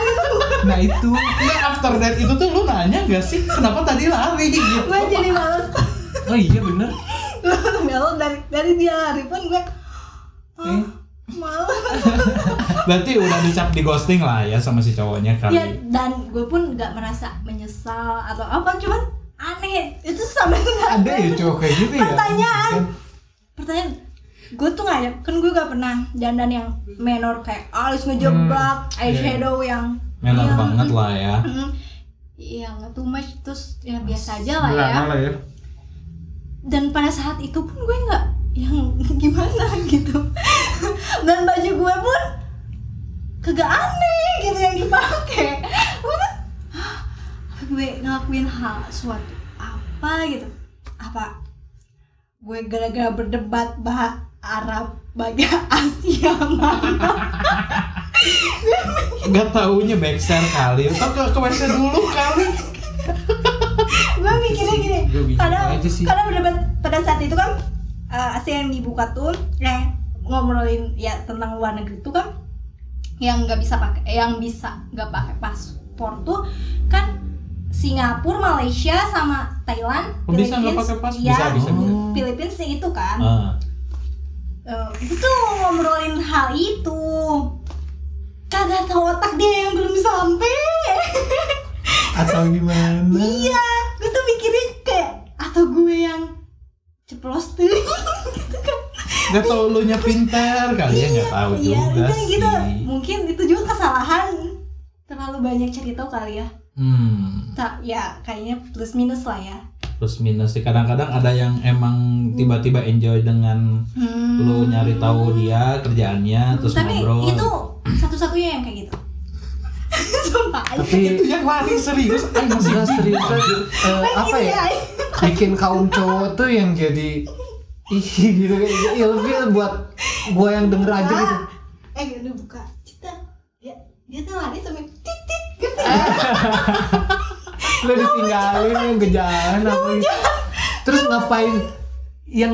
Nah itu Nah, after that itu tuh lu nanya gak sih kenapa tadi lari gitu? gue jadi males oh iya bener. Lalu dari dari dia lari pun gue oh, Eh. Malu [LAUGHS] Berarti udah dicap di ghosting lah ya sama si cowoknya kali. ya dan gue pun nggak merasa menyesal atau apa cuman aneh itu sampai Ada ya cowok kayak gitu ya. Pertanyaan. pertanyaan gue tuh nggak ya kan gue gak pernah dandan yang menor kayak alis ngejeblak Hmm, eyeshadow yang Menor yang- banget lah ya. Iya nggak too much terus ya biasa aja lah ya lah ya. dan pada saat itu pun gue nggak yang [LAUGHS] gimana gitu. Dan baju gue pun kagak aneh gitu yang dipakai Udah, "Hah, gue ngelakuin hal suatu apa gitu? Apa? Gue gara-gara berdebat bahas Arab bagian Asia mana [LAUGHS] Gak taunya backshare kali. Atau ke ke WC dulu kali. gue mikirnya gini karena karena berdebat pada saat itu kan uh, yang dibuka tuh eh ngobrolin ya tentang luar negeri tuh kan yang nggak bisa pakai yang bisa nggak pakai paspor tuh kan Singapura, Malaysia sama Thailand, Oh, bisa nggak pakai paspor? ya, Bisa, bisa, bisa. Philippines sih itu kan. Ah. Eh, itu tuh ngobrolin hal itu. Kagak tahu otak dia yang belum sampai. Atau gimana? Iya, gue tuh mikirnya kayak atau gue yang ceplos tuh gitu kan. Gak tau lu nya pinter kali ya nggak tahu Iya, juga kan sih. gitu. Mungkin itu juga kesalahan. Terlalu banyak cerita kali ya. Hmm. Tak, ya kayaknya plus minus lah ya. Plus minus sih kadang-kadang ada yang emang tiba-tiba enjoy dengan Hmm. lu nyari tahu dia kerjaannya terus Tapi ngobrol. itu satu-satunya yang kayak gitu. Tapi itu yang lari serius. Enggak seriusan eh, apa ya? Bikin kaum cowok tuh yang jadi ih gitu kayak ilfil buat gua yang denger aja gitu. eh udah buka. Cita ya dia tuh lari sampai titit gitu. Lo ditinggalin yang ke jalan apa gitu. Terus ngapain yang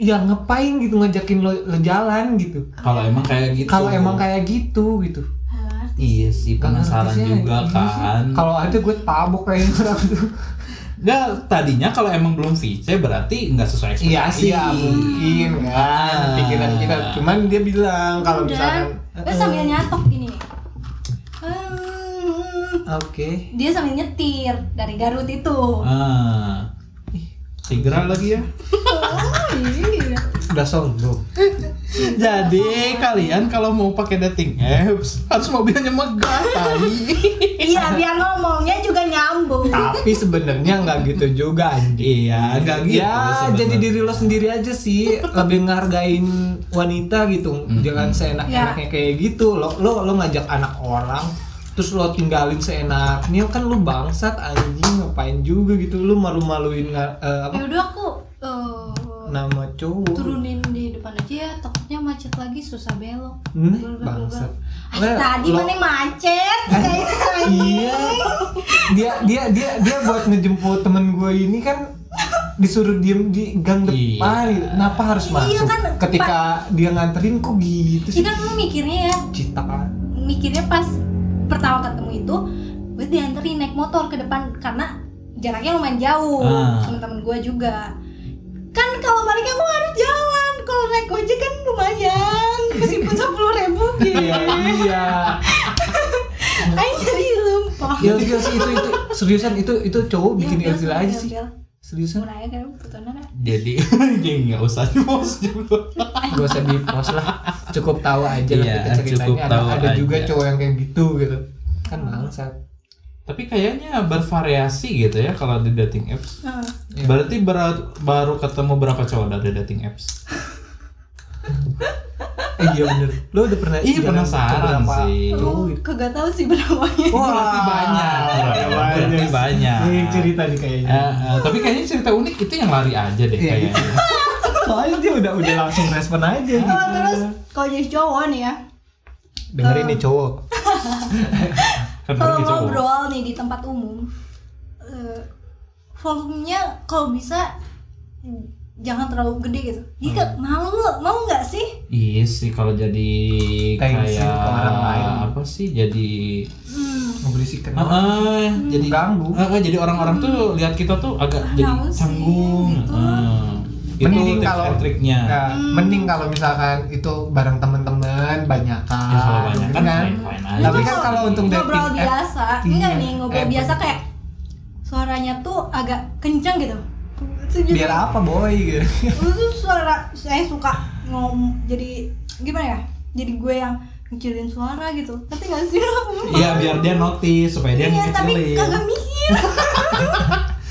yang ngapain gitu ngajakin lo, lo jalan gitu. kalau emang kayak gitu. Kalau emang kayak gitu gitu. Iya sih penasaran sih, juga iya sih. kan Kalau ada gue tabok kayak orang tuh. Nggak, tadinya kalau emang belum VC berarti nggak sesuai Iya, ekspektasi iya mungkin kan Ah. pikiran kita. Cuman dia bilang kalau misalkan Terus sambil nyatok gini. Hmm, Oke. dia sambil nyetir dari Garut itu. ah Sigra lagi ya [LAUGHS] Oh iya. Udah sombong. Jadi kalian kalau mau pakai dating apps harus mobilnya megah tadi. Iya biar ngomongnya juga nyambung. Tapi sebenarnya nggak gitu juga anjing. iya, enggak gitu. ya sebenarnya. jadi diri lo sendiri aja sih lebih ngehargain wanita gitu jangan seenak-enaknya kayak gitu lo lo lo ngajak anak orang terus lo tinggalin seenaknya kan lo bangsat anjing ngapain juga gitu lo malu-maluin eh, apa Ya udah aku eh, nama cowok. Turunin di depan aja ya takutnya macet lagi susah belok. Hmm, bangsat. Ah, tadi Lo- mana macet? [LAUGHS] Iya. Dia dia dia dia buat ngejemput temen gue ini kan disuruh diem di gang Iya. depan. Gitu. kenapa harus Iya, masuk? kan, ketika dia nganterin kok gitu sih? Ini kan lu mikirnya ya. Cita. Mikirnya pas pertama ketemu itu gue dianterin naik motor ke depan karena jaraknya lumayan jauh. Ah. sama temen gue juga kan kalau baliknya gue harus jalan. Kalau naik gojek kan lumayan. Meskipun sepuluh ribu gitu iya iya. [LAUGHS] Ayo jadi lupa. Ilfil sih itu itu. Seriusan itu itu cowok bikin ilfil sih, aja sih. seriusan. Ya kan Jadi [LAUGHS] ya nggak usah di post juga. gak usah di post lah. Cukup tahu aja lah Iya, kita ceritanya. cukup ada, tahu ada juga cowok yang kayak gitu gitu. Kan bangsat Tapi kayaknya bervariasi gitu ya kalau di dating apps. Nah, Iya. Berarti berat, baru ketemu berapa cowok dari dating apps? eh, iya bener lo udah pernah Iya, penasaran sih. gitu? kagak tahu sih beramanya Wah, berarti banyak. Berarti banyak. Ini cerita nih kayaknya. Eh, eh, tapi kayaknya cerita unik itu yang lari aja deh Iya, kayaknya. [LAUGHS] Soalnya dia udah udah langsung respon aja gitu. oh, terus kalau jadi cowok nih ya Dengerin nih cowok. [LAUGHS] Kan kalau ngobrol nih di tempat umum eh, volumenya kalau bisa jangan terlalu gede gitu jadi Hmm. malu mau nggak sih Iya sih kalau jadi Tensi kayak ke orang lain. apa sih jadi hmm, Ngeberisikan. Ah, ah, jadi Ganggu. Ah, ah, jadi orang-orang tuh lihat kita tuh agak jadi Tahu sih, canggung. gitu. Ah. itu Mending kalau- triknya. Nah, Hmm. mending kalau misalkan itu bareng teman-teman banyak kan. Ya, kalau banyak kan fine-fine aja. Tapi kan kalau untuk ngobrol dating app, biasa iya. enggak nih ngobrol Eh, biasa kayak suaranya tuh agak kencang gitu biar apa boy gitu. suara saya suka ngom jadi gimana ya jadi gue yang ngecilin suara gitu tapi nggak sih Iya biar dia notice supaya dia Iya, tapi kagak mikir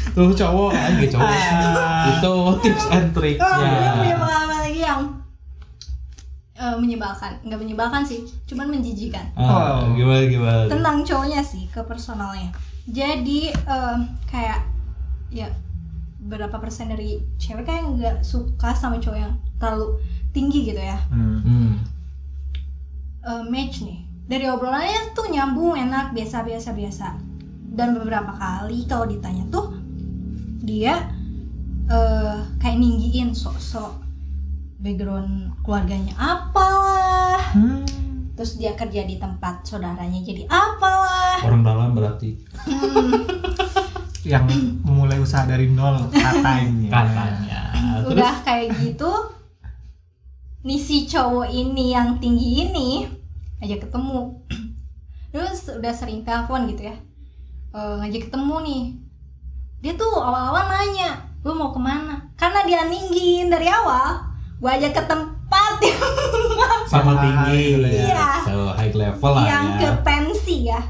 Tuh cowok kan gitu cowok. Ah. itu tips and Oh, gue punya triknya. pengalaman lagi yang eh, menyebalkan, nggak menyebalkan sih, cuman menjijikan. Ah, Oh. gimana gimana. Tentang cowoknya sih, ke personalnya. Jadi eh, kayak ya berapa persen dari cewek kayak nggak suka sama cowok yang terlalu tinggi gitu ya. Hmm. Eh, match nih. Dari obrolannya tuh nyambung, enak, biasa biasa biasa. Dan beberapa kali kalau ditanya tuh dia eh kayak ninggiin sok-sok background keluarganya apalah. Hmm. terus dia kerja di tempat saudaranya jadi apalah. Orang dalam berarti. Yang memulai usaha dari nol katanya. katanya. Terus? Udah kayak gitu nih si cowok ini yang tinggi ini aja ketemu. Terus udah sering telepon gitu ya. Eh, ngajak ketemu nih. Dia tuh awal-awal nanya lu mau ke mana? Karena dia ninggin dari awal gua ajak ke tempat [LAUGHS] yang sama tinggi high ya. Iya. So, high level lah yang ke ya. pensi ya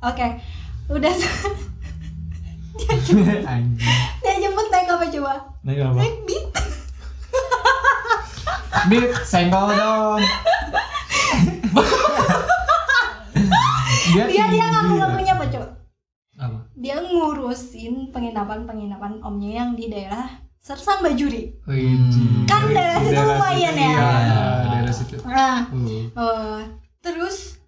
oke udah [LAUGHS] [LAUGHS] Anjing. dia jemput naik apa coba Naik apa? naik beat Bit, senggol dong. dia dia dia ngaku ngakunya apa coba Apa? dia ngurusin penginapan-penginapan omnya yang di daerah Sersan Bajuri. Wih, Kan daerah situ lumayan ya. Iya, daerah situ. Nah, Uh. eh, terus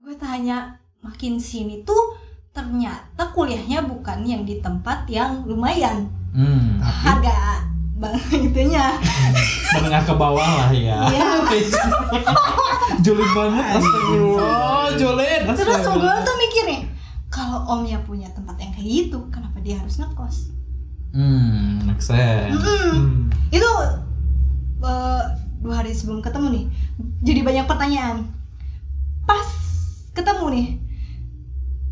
gue tanya makin sini tuh ternyata kuliahnya bukan yang di tempat yang lumayan Hmm. Tapi harga bang [LAUGHS] itunya. [LAUGHS] Menengah ke bawah lah ya. Iya. [LAUGHS] julid banget astagfirullah. Oh, julid. Terus gue tuh mikir nih, kalau omnya punya tempat yang kayak gitu, kenapa dia harus ngekos? Hmm, make sense. Mm-mm. hmm. itu eh, dua hari sebelum ketemu nih jadi banyak pertanyaan pas ketemu nih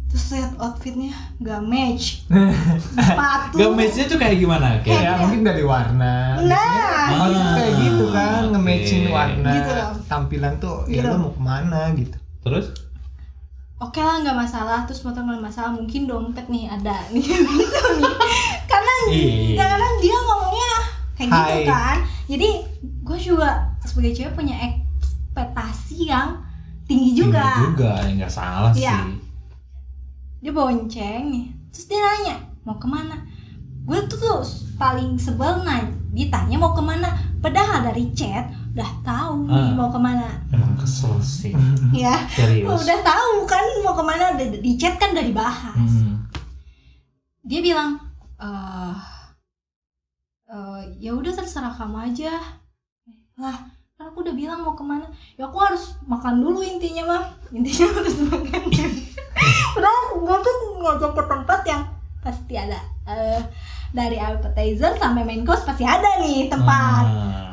terus lihat outfitnya gak match [LAUGHS] sepatu Gak match-nya tuh kayak gimana? ya Kayak mungkin dari warna. nah Maksudnya kayak gitu kan, Ah, nge-matchin oke. warna Gitu loh. tampilan tuh ya Gitu. lo mau ke mana gitu. terus? oke lah nggak masalah terus motor nggak masalah mungkin dompet nih ada [LAUGHS] nih gitu nih karena Iya. kadang-kadang dia ngomongnya kayak gitu Hai. kan jadi gue juga sebagai cewek punya ekspektasi yang tinggi juga Tinggi juga, ya nggak salah Iya. sih. dia bonceng nih terus dia nanya mau ke mana gue tuh, tuh paling sebel nanya ditanya mau ke mana padahal dari chat udah tahu nih Ah. mau ke mana Emang kesel sih. [LAUGHS] ya Serius. udah tahu kan mau ke mana di chat kan udah dibahas Hmm. dia bilang eh, ya udah terserah kamu aja. Lah kan aku udah bilang mau ke mana. Ya aku harus makan dulu intinya mah intinya harus makan udah gue tuh ngajak ke tempat yang pasti ada. Eh, dari appetizer sampai main course pasti ada nih tempat. Ah,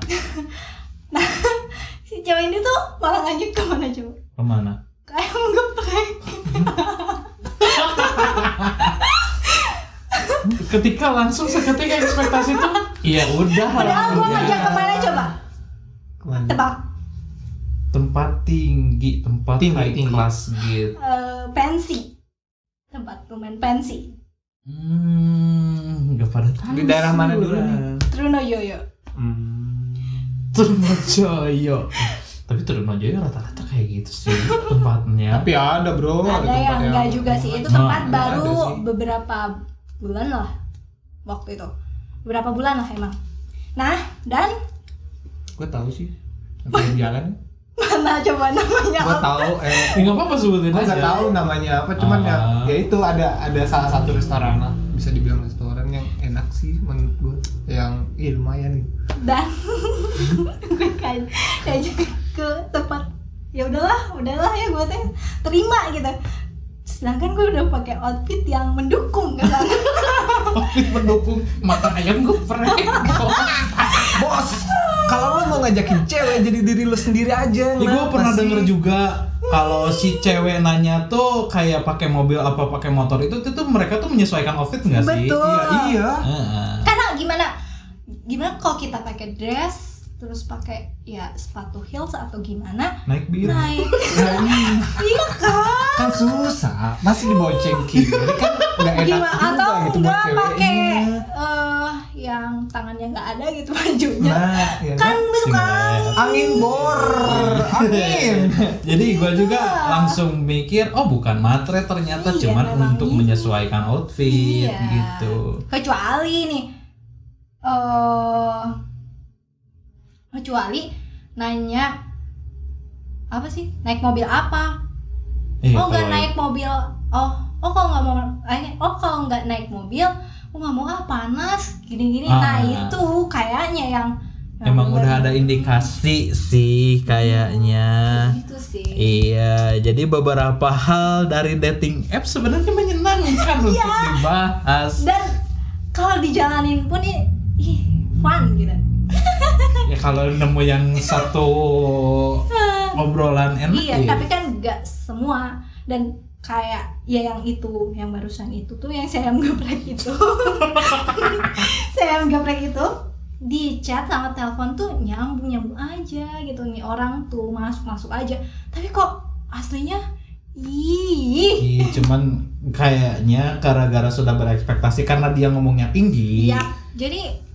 [LAUGHS] si cewek ini tuh malah ngajak ke mana coba ke mana? kayak ngeprek [LAUGHS] Ketika langsung seketika ekspektasi tuh, iya udah. padahal gue lah. ngajak ke mana coba Ke mana? tebak Tempat tinggi, tempat Tinggi, high tinggi. class gitu. Eh, pensi tempat lumayan pensi Hmm, nggak pada tahu. Di daerah mana dulu nih? Trunojoyo Hmm. Trunojoyo. Tapi Trunojoyo rata-rata kayak gitu sih tempatnya. Tapi ada bro. ada tempat yang enggak juga sih itu Nah, tempat ada baru sih. beberapa bulan lah waktu itu beberapa bulan lah emang nah dan Gue tahu sih. Yang jalan. [LAUGHS] mana coba namanya Gue tahu. Eh, nggak apa-apa sebutin gue aja. nggak tahu namanya apa. Cuman ya, Ah. ya itu ada ada salah satu restoran lah. Bisa dibilang restoran yang enak sih menurut gue. Yang ya, lumayan gitu. dan gue kayak kayak ke tempat ya udahlah udahlah ya gue teh terima gitu sedangkan gue udah pakai outfit yang mendukung kan [LAUGHS] Tapi mendukung mata ayam geprek. [LAUGHS] Bos, kalau lo mau ngajakin cewek jadi diri lo sendiri aja. Ya gue pernah sih? denger juga kalau si cewek nanya tuh kayak pakai mobil apa pakai motor itu itu tuh mereka tuh menyesuaikan outfit nggak sih? Betul. Iya, iya. Heeh. karena gimana gimana kalau kita pakai dress terus pakai ya sepatu heels atau gimana Naik bir. naik Nah, [LAUGHS] ini iya kan kan susah, masih dibonceng kiri kan nggak enak gimana juga atau gitu buat enggak pakai eh yang tangannya nggak ada gitu [LAUGHS] bajunya Nah, ya kan kan? besok Singlet. angin bor, angin. [LAUGHS] Jadi gue juga Iya. langsung mikir, oh bukan matre ternyata Iya, cuman untuk gitu. menyesuaikan outfit Iya. gitu. kecuali nih eh kecuali nanya apa sih naik mobil apa Iya, oh nggak naik mobil oh oh kalau nggak mau eh, oh kalau nggak naik mobil oh nggak mau ah panas gini-gini Ah. nah itu kayaknya yang Emang udah ada indikasi sih kayaknya. gitu sih Iya, jadi beberapa hal dari dating app sebenarnya menyenangkan untuk Iya. dibahas. dan kalau dijalanin pun ih fun gitu [LAUGHS] Ya kalau nemu yang satu [LAUGHS] obrolan enak iya ya. tapi kan nggak semua. Dan kayak ya yang itu yang barusan itu tuh yang saya geprek itu. [LAUGHS] Saya geprek itu di chat sama telepon tuh nyambung nyambung aja gitu. Nih orang tuh masuk masuk aja. Tapi kok aslinya ih. Iya, cuman kayaknya gara-gara sudah berekspektasi karena dia ngomongnya tinggi. ya jadi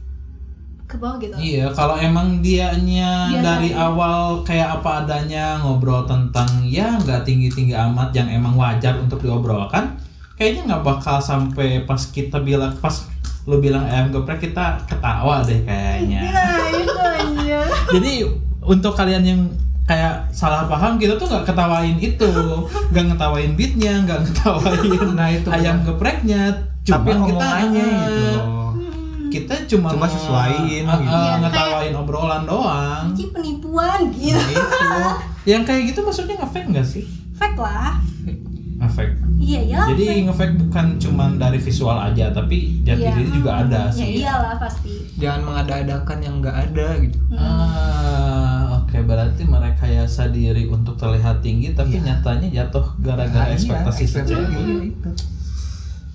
ke bawah gitu Iya, kalau emang dianya Biasa dari aja. awal kayak apa adanya ngobrol tentang ya nggak tinggi-tinggi amat yang emang wajar untuk diobrolkan, kayaknya nggak bakal sampai pas kita bilang pas lu bilang ayam geprek kita ketawa deh kayaknya. nah itu aja [LAUGHS] Jadi untuk kalian yang kayak salah paham kita tuh nggak ketawain itu, nggak ngetawain beatnya, nggak ngetawain [LAUGHS] Nah, itu ayam gepreknya, tapi cuma kita ngomongannya eh, gitu loh. Kita cuma Cuma sesuaiin eh, gitu. Iya, ngetawain obrolan doang. Ini penipuan gitu Nah, itu. Yang kayak gitu maksudnya nge-fake nggak sih? fake lah Nge-fake. iya ya Jadi nge-fake bukan cuman dari visual aja, tapi jati Iya. diri juga ada ya sih. iyalah pasti Jangan mengada-adakan yang nggak ada gitu. Ah, oke berarti merekayasa diri untuk terlihat tinggi tapi Iya. nyatanya jatuh gara-gara Nah, iya, ekspektasi ekspektasi sendiri. iya, itu.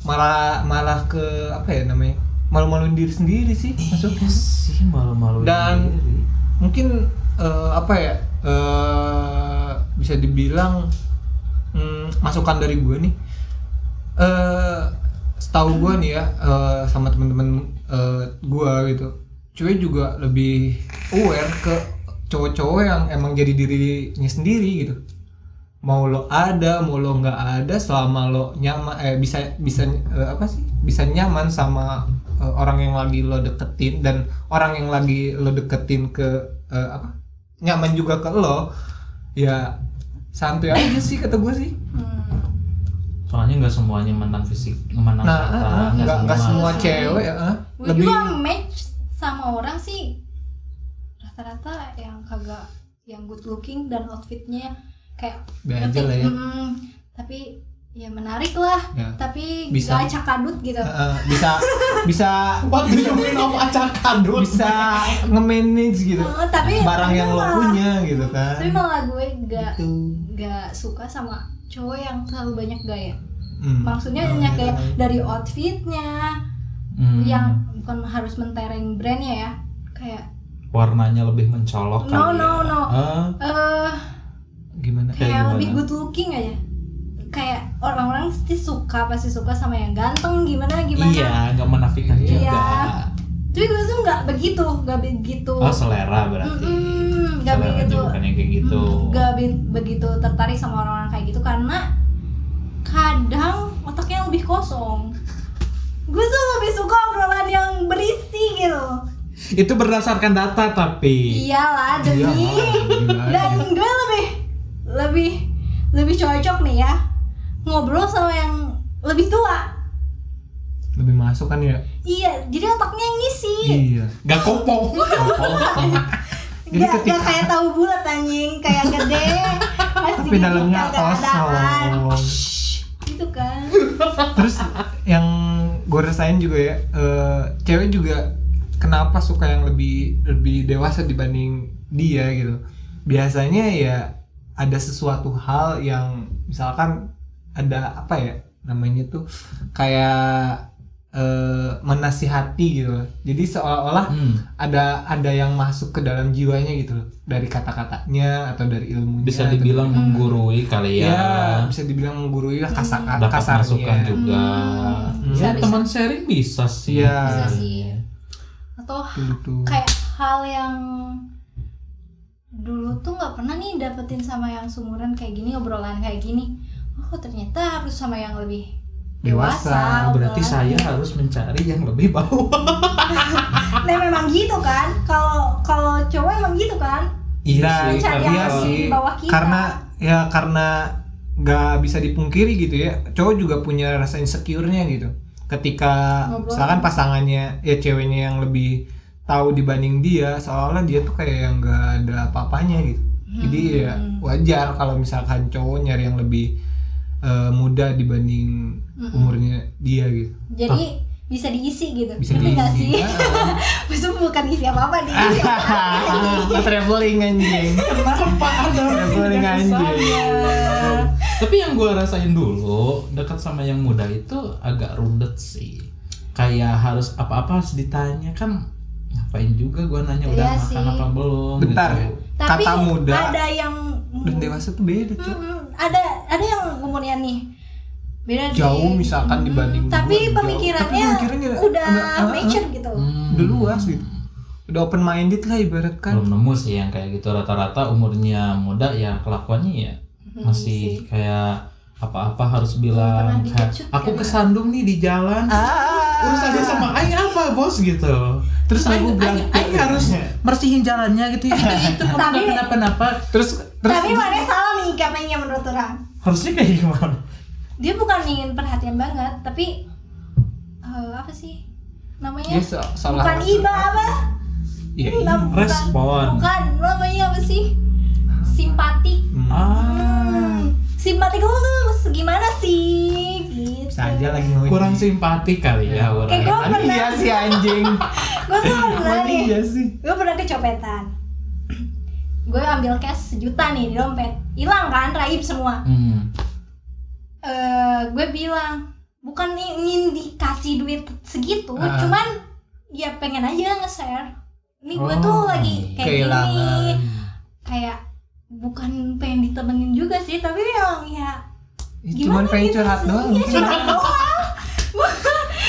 Malah malah ke apa ya namanya? Malu-maluin diri sendiri sih. Iya sih malu-maluin Dan- diri. Mungkin eh, apa ya? eh, bisa dibilang hmm, masukan dari gue nih. Eh setahu gue nih ya eh, sama teman-teman eh, gue gitu. Cewek juga lebih aware ke cowok-cowok yang emang jadi dirinya sendiri gitu mau lo ada mau lo nggak ada selama lo nyaman eh bisa bisa eh, apa sih bisa nyaman sama eh, orang yang lagi lo deketin dan orang yang lagi lo deketin ke eh, apa nyaman juga ke lo ya santuy aja sih kata gue sih Hmm. Soalnya nggak semuanya menang fisik, menang nah kata, eh, eh, nggak nggak semua semua. cewek ya eh, gue lebih juga match sama orang sih rata-rata yang kagak yang good looking dan outfitnya kayak Be aja lah ya. Mm, tapi ya menarik lah Ya. tapi Bisa. gak acak kadut gitu eh, bisa [LAUGHS] bisa What do you mean of acak kadut? bisa nge-manage gitu Oh, tapi barang tapi yang lo punya gitu kan tapi malah gue gak Gitu. gak suka sama cowok yang terlalu banyak gaya Hmm. maksudnya Oh, banyak iya, gaya iya. dari outfitnya Hmm, yang bukan harus mentereng brandnya ya kayak warnanya lebih mencolok No, no, ya. no. Ah, eh gimana Kayak kayak gimana? lebih good looking aja kayak orang-orang pasti suka pasti suka sama yang ganteng gimana gimana iya, nggak menafikan Iya. juga. tapi gue tuh nggak begitu nggak begitu Oh selera berarti. Mm-mm, nggak Seleranya begitu bukan yang kayak gitu. Mm, nggak be- begitu tertarik sama orang-orang kayak gitu karena kadang otaknya lebih kosong gue tuh lebih suka obrolan yang berisi gitu Itu berdasarkan data tapi. iyalah demi Iyalah, [LAUGHS] dan gue lebih lebih lebih cocok nih ya ngobrol sama yang lebih tua. Lebih masuk kan ya? Iya jadi otaknya yang ngisi. Iya. Gak kopong. [LAUGHS] Jadi Gak, ketika- gak kayak tahu bulat anjing. Kayak gede. Tapi dalamnya kosong. gitu kan. Terus yang gue rasain juga ya eh, cewek juga kenapa suka yang lebih lebih dewasa dibanding dia gitu. Biasanya ya ada sesuatu hal yang misalkan ada apa ya namanya tuh kayak eh, menasihati gitu loh. jadi seolah-olah Hmm, ada ada yang masuk ke dalam jiwanya gitu loh. Dari kata-katanya atau dari ilmunya bisa atau dibilang menggurui kali ya. ya bisa dibilang menggurui lah kasar Dapat kasarnya. masukan juga. Hmm, ya bisa, teman sharing bisa sih. Iya. bisa sih. Atau gitu kayak hal yang dulu tuh nggak pernah nih dapetin sama yang sumuran kayak gini obrolan kayak gini oh ternyata harus sama yang lebih Dewasa. dewasa, Berarti obrolan. saya harus mencari yang lebih bawah. [LAUGHS] nah memang gitu kan kalau kalau cowok emang gitu kan Iya sih, iya yang sih bawah kita. karena ya karena nggak bisa dipungkiri gitu ya cowok juga punya rasa insecure-nya gitu ketika Ngobrol. misalkan pasangannya ya ceweknya yang lebih tahu dibanding dia seolah-olah dia tuh kayak yang nggak ada apa-apanya gitu jadi ya Hmm. wajar kalau misalkan cowok nyari yang lebih eh, muda dibanding Mm-mm. umurnya dia gitu. Jadi bisa diisi gitu. Bisa Ngerti nggak sih? Diisi Ah. [LAUGHS] bukan isi apa apa nih. Ah, [LAUGHS] traveling anjing. Kenapa ada Traveling anjing. Tapi yang gue rasain dulu dekat sama yang muda itu agak rudet sih. Kayak harus apa-apa harus ditanya. Kan ngapain juga gue nanya udah Iya makan sih. apa belum bentar gitu. tapi kata muda ada yang dan dewasa tuh beda cuy Mm-mm. ada ada yang umurnya nih beda di- jauh misalkan dibanding tapi gua, jauh. pemikirannya, Tapi pemikirannya udah ah, ah, mature gitu Hmm. udah luas gitu udah open minded lah ibaratkan belum nemu sih yang kayak gitu rata-rata umurnya muda ya kelakuannya ya masih kayak apa-apa harus bilang aku kan? kesandung nih di jalan ah urus aja sama Aing apa bos gitu terus Aku bilang, Aing, harus bersihin jalannya gitu itu itu kamu Tapi- nggak kenapa-napa terus terus Tapi mana salah menyikapinya menurut orang? harusnya kayak gimana Dia bukan ingin perhatian banget, tapi eh, apa sih namanya? Dia so- bukan iba apa? iya bukan- Respon. Bukan, namanya apa sih? Simpatik. Hmm. ah Simpatik lu tuh gimana sih? Gitu. saja lagi ngomongin kurang simpatik kali ya orang Kayak [LAUGHS] gua pernah, iya si anjing. Gue tuh pernah. Nih. iya sih. Gue pernah kecopetan. Gue ambil cash sejuta nih di dompet. Hilang kan raib semua. Hmm. eh gue bilang bukan ingin dikasih duit segitu Ah. cuman ya pengen aja nge-share. Ini gue Oh, tuh lagi kayak gini. kayak bukan pengen ditemenin juga sih tapi yang ya cuman pengen gitu curhat sih. doang. Iya, curhat [LAUGHS] doang.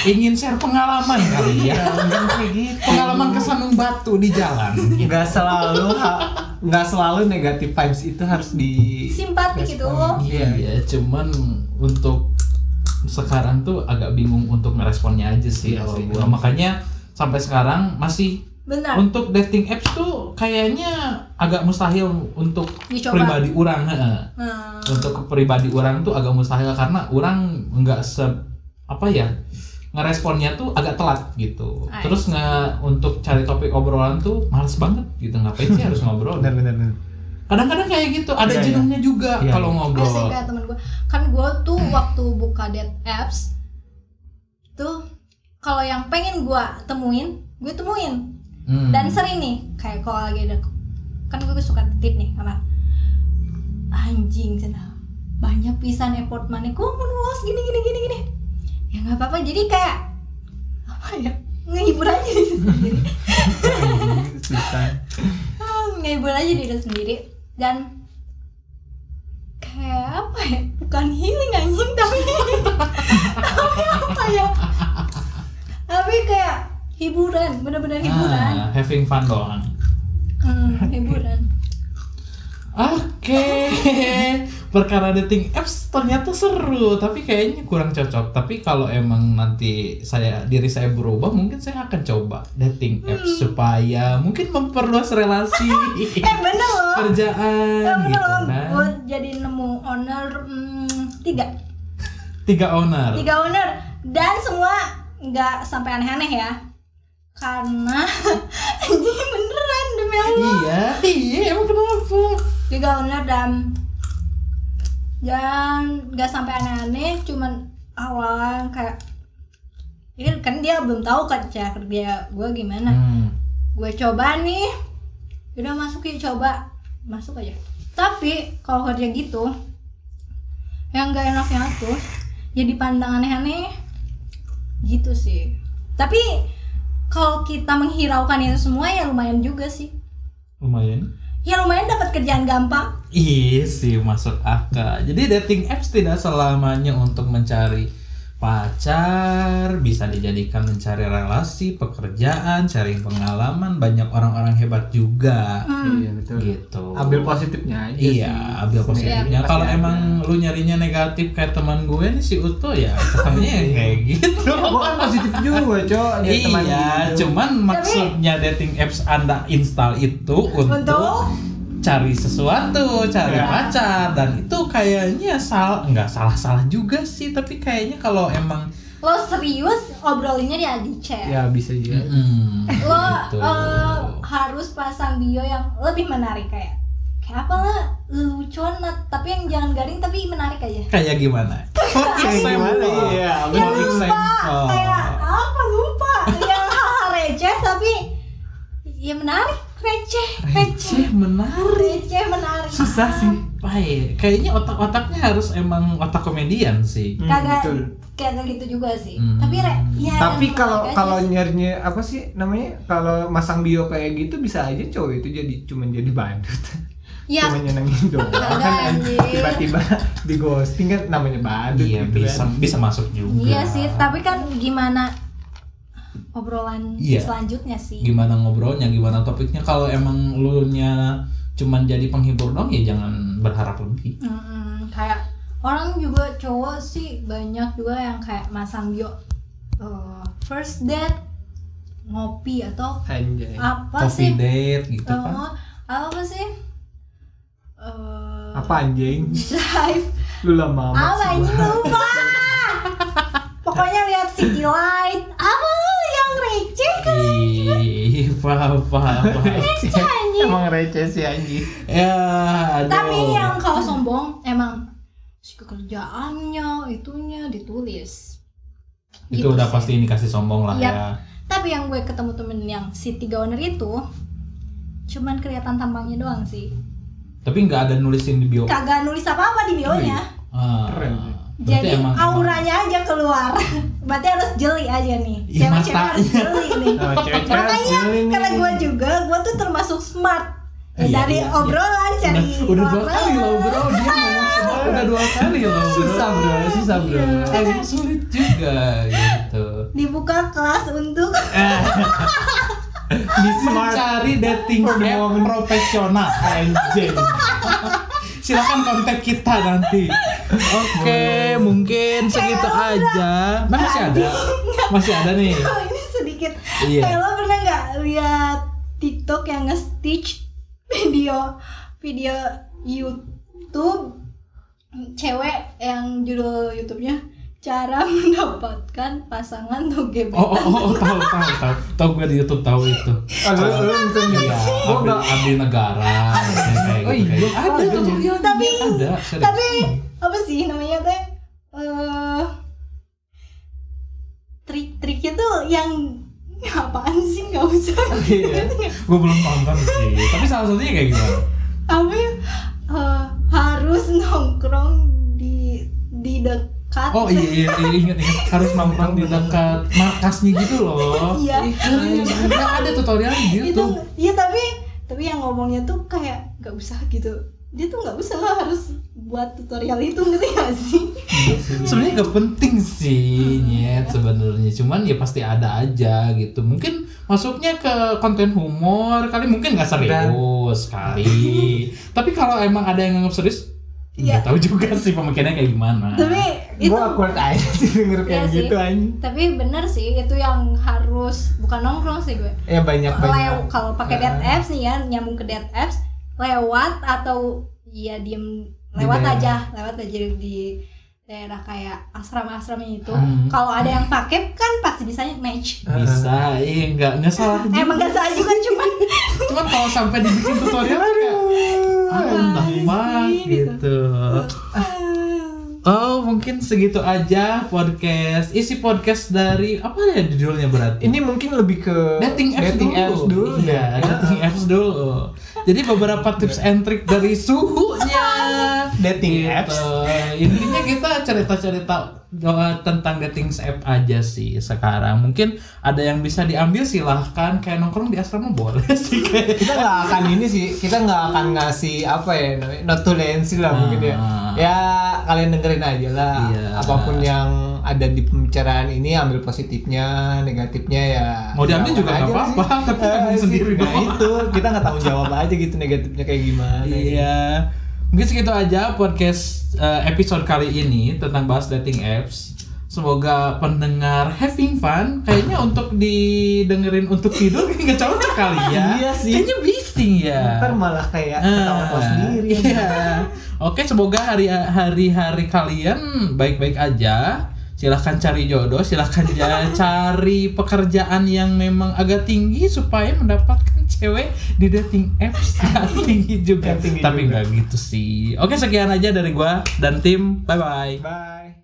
Ingin share pengalaman kali ya. Jangan kayak gitu. Pengalaman kesandung batu di jalan. Nggak selalu nggak selalu negatif vibes itu harus di simpatik gitu. iya. Iya, cuman untuk sekarang tuh agak bingung untuk ngeresponnya aja sih Iya kalau sih, gua. Makanya sampai sekarang masih benar untuk dating apps tuh kayaknya agak mustahil untuk Dicoba. pribadi orang. heeh. nah, Untuk pribadi orang tuh agak mustahil karena orang nggak se apa ya ngeresponnya tuh agak telat gitu. Ay. Terus nggak untuk cari topik obrolan tuh males banget gitu. Ngapain sih harus ngobrol? benar benar benar Kadang-kadang kayak gitu, ada Iya, iya. jenuhnya juga Iya, kalau iya. ngobrol. Asik kayak temen gue kan gue tuh [CLEARS THROAT] waktu buka date apps tuh kalau yang pengen gue temuin gue temuin Hmm. dan sering nih kayak kalau lagi ada kan gue suka titip nih sama anjing sana banyak pisan effort mana gue menulis gini gini gini gini. Ya nggak apa-apa. Jadi kayak apa ya ngehibur aja diri sendiri. Ah, ngehibur aja diri sendiri. Dan kayak apa ya bukan healing anjing tapi [LAUGHS] tapi apa ya? Tapi kayak hiburan bener-bener hiburan. Ah, having fun doang. hmm, hiburan. Oke, [LAUGHS] perkara dating apps ternyata seru, tapi kayaknya kurang cocok. Tapi kalau emang nanti saya diri saya berubah, mungkin saya akan coba dating apps supaya mungkin memperluas relasi [LAUGHS] eh bener loh kerjaan eh, bener gitu loh kan. gue jadi nemu owner hmm, tiga. Tiga owner. tiga owner. Dan semua nggak sampai aneh-aneh ya karena [LAUGHS] anjing beneran demi Allah. Iya, iya emang kenapa? tiga owner dan dan nggak sampai aneh-aneh cuman awal kayak ini kan dia belum tahu kan cara kerja gue gimana. Hmm. gue coba nih udah masuk yuk coba. Masuk aja. Tapi kalau kerja gitu yang gak enaknya tuh jadi pandang aneh-aneh. Gitu sih. Tapi kalau kita menghiraukan itu semua ya lumayan juga sih Lumayan. ya lumayan dapat kerjaan gampang Iya sih masuk akal. Jadi dating apps tidak selamanya untuk mencari pacar, bisa dijadikan mencari relasi, pekerjaan, cari pengalaman. Banyak orang-orang hebat juga. Hmm. iya betul Gitu. ambil positifnya aja Iya, sih. ambil positifnya. Pasti Kalau emang lu nyarinya negatif kayak teman gue nih si Uto ya, ketemunya yang kayak [LAUGHS] gitu. Gua kan positif juga cok iya, gitu. cuman maksudnya dating apps Anda install itu untuk, Untuk? Cari sesuatu, cari Ya. pacar dan itu kayaknya salah nggak salah-salah juga sih, tapi kayaknya kalau emang lo serius obrolinnya di di chat ya bisa juga mm, lo gitu. eh, harus pasang bio yang lebih menarik kayak kayak apa lah lucuan tapi yang jangan garing tapi menarik aja kayak gimana? For example. Iya, yang lupa kayak apa lupa yang hal-hal receh tapi ya menarik receh receh Receh menarik. receh menarik susah sih Baik, kayaknya otak-otaknya harus emang otak komedian sih. Hmm, kagak betul. kagak gitu juga sih Hmm. tapi re, ya tapi kalau kalau sih. nyarinya apa sih namanya kalau masang bio kayak gitu bisa aja cowok itu jadi cuman jadi badut [LAUGHS] ya cuma nyenengin [LAUGHS] doang kan tiba-tiba di ghosting kan namanya badut Iya gitu bisa kan bisa masuk juga. Iya sih, tapi kan gimana obrolan Iya. selanjutnya sih. Gimana ngobrolnya gimana topiknya. Kalau emang lu nya cuman jadi penghibur dong ya jangan berharap lebih. Mm-mm, kayak orang juga cowok sih banyak juga yang kayak masang bio eh, first date ngopi atau Anjay. apa coffee sih? date gitu kan Eh, apa sih? Eh, Apa anjing? [LAUGHS] drive. Lu lama amat apa ini gua. lupa. [LAUGHS] Pokoknya lihat city light. Apa lu receh kan Ih, apa apa apa anjing [LAUGHS] Emang receh sih anjing. ya aduh. tapi yang kalau sombong emang si pekerjaannya itunya ditulis itu Gitu udah sih. pasti indikasi sombong lah Yap. ya tapi yang gue ketemu temen yang si tiga owner itu cuman kelihatan tampangnya doang sih tapi nggak ada nulisin di bio kagak nulis apa apa di bionya Ah, Keren. Berarti jadi emang- auranya aja keluar. [LAUGHS] Berarti harus jeli aja nih. Ih, [LAUGHS] cewek-cewek harus jeli nih. Nah, cewek-cewek makanya jeli nih. karena gue juga gue tuh termasuk smart. Ya, Iya, dari iya, iya. obrolan cari udah, udah dua kali loh [LAUGHS] bro dia ngomong semua udah dua kali loh. Bro Susah bro, susah bro. Iya. sulit juga gitu. Dibuka kelas untuk Di smart mencari dating app profesional anjing. Silakan kontak kita nanti. Oke mungkin segitu aja. Nah, masih ada? Masih ada nih. Oh, ini sedikit. Iya. kayak lo pernah nggak lihat TikTok yang nge-stitch video video YouTube cewek yang judul YouTube-nya cara [LAUGHS] mendapatkan pasangan untuk gebetan. Oh oh oh, oh tahu tahu tahu. Tahu gue di YouTube tahu itu? Oh, lu lu nonton Iya, Gua abdi, enggak. abdi negara kayak Oh, gitu, iya. kayak- ada Oh, tutorial tapi ada. Serius. tapi apa sih namanya teh? Eh trik-triknya tuh yang apaan sih? Nggak usah. Iya. gue belum nonton sih. Tapi salah satunya kayak gimana? Apa ya Eh, harus nongkrong di di dekat oh iya iya, iya ingat ingat. Harus nongkrong di dekat markasnya gitu loh. Iya. Sebenarnya ada tutorialnya itu gitu iya tapi tapi yang ngomongnya tuh kayak nggak usah gitu. Dia tuh nggak usah harus buat tutorial itu ngerti gak sih? Sebenarnya gak penting sih nyet sebenarnya. Cuman ya pasti ada aja gitu. Mungkin masuknya ke konten humor kali. Mungkin nggak serius kali. Tapi kalau emang ada yang nganggap serius Iya. nggak tahu juga sih pemikirannya kayak gimana tapi itu Gua awkward aja sih denger kayak Iya gitu anjing. tapi bener sih itu yang harus bukan nongkrong sih gue Ya banyak Lew- banyak. kalau pakai date apps nih ya nyambung ke date apps lewat atau ya diem Di lewat aja lewat aja di daerah kayak asrama-asrama itu Hmm. kalau ada yang pakai kan pasti bisa match [LAUGHS] bisa iya nggak nggak salah juga. emang gak salah juga cuman cuman kalau sampai dibikin tutorial kan kayak ah gitu. gitu Oh mungkin segitu aja podcast isi podcast dari apa ya judulnya berarti Ini mungkin lebih ke dating apps dating dulu. apps dulu. Iya, ya. dating apps dulu. Jadi beberapa tips and trick dari suhunya. Dating Gitu. apps. Intinya kita cerita-cerita uh, tentang dating app aja sih sekarang. Mungkin ada yang bisa diambil silahkan kayak nongkrong di asrama boleh [LAUGHS] sih kayak. kita nggak akan ini sih kita nggak akan ngasih apa ya notulensi lah mungkin ya ya kalian dengerin aja lah Iya. apa pun yang ada di pembicaraan ini ambil positifnya negatifnya ya Mau diambil juga nggak apa-apa, tapi Eh, tanggung sih. sendiri nah itu kita nggak tanggung jawab aja gitu negatifnya kayak gimana Iya. Mungkin segitu aja podcast uh, episode kali ini tentang bahas dating apps. Semoga pendengar having fun. Kayaknya untuk didengerin untuk tidur [LAUGHS] nggak cocok kali ya. Iya sih. Kayaknya bising ya. ntar malah kayak Ah, ketawa sendiri Iya. Oke, semoga hari hari-hari kalian baik-baik aja. Silahkan cari jodoh, silahkan [LAUGHS] cari pekerjaan yang memang agak tinggi supaya mendapatkan cewek di dating apps [LAUGHS] tinggi juga. Tinggi Tapi nggak gitu sih. Oke, sekian aja dari gua dan tim. Bye bye. bye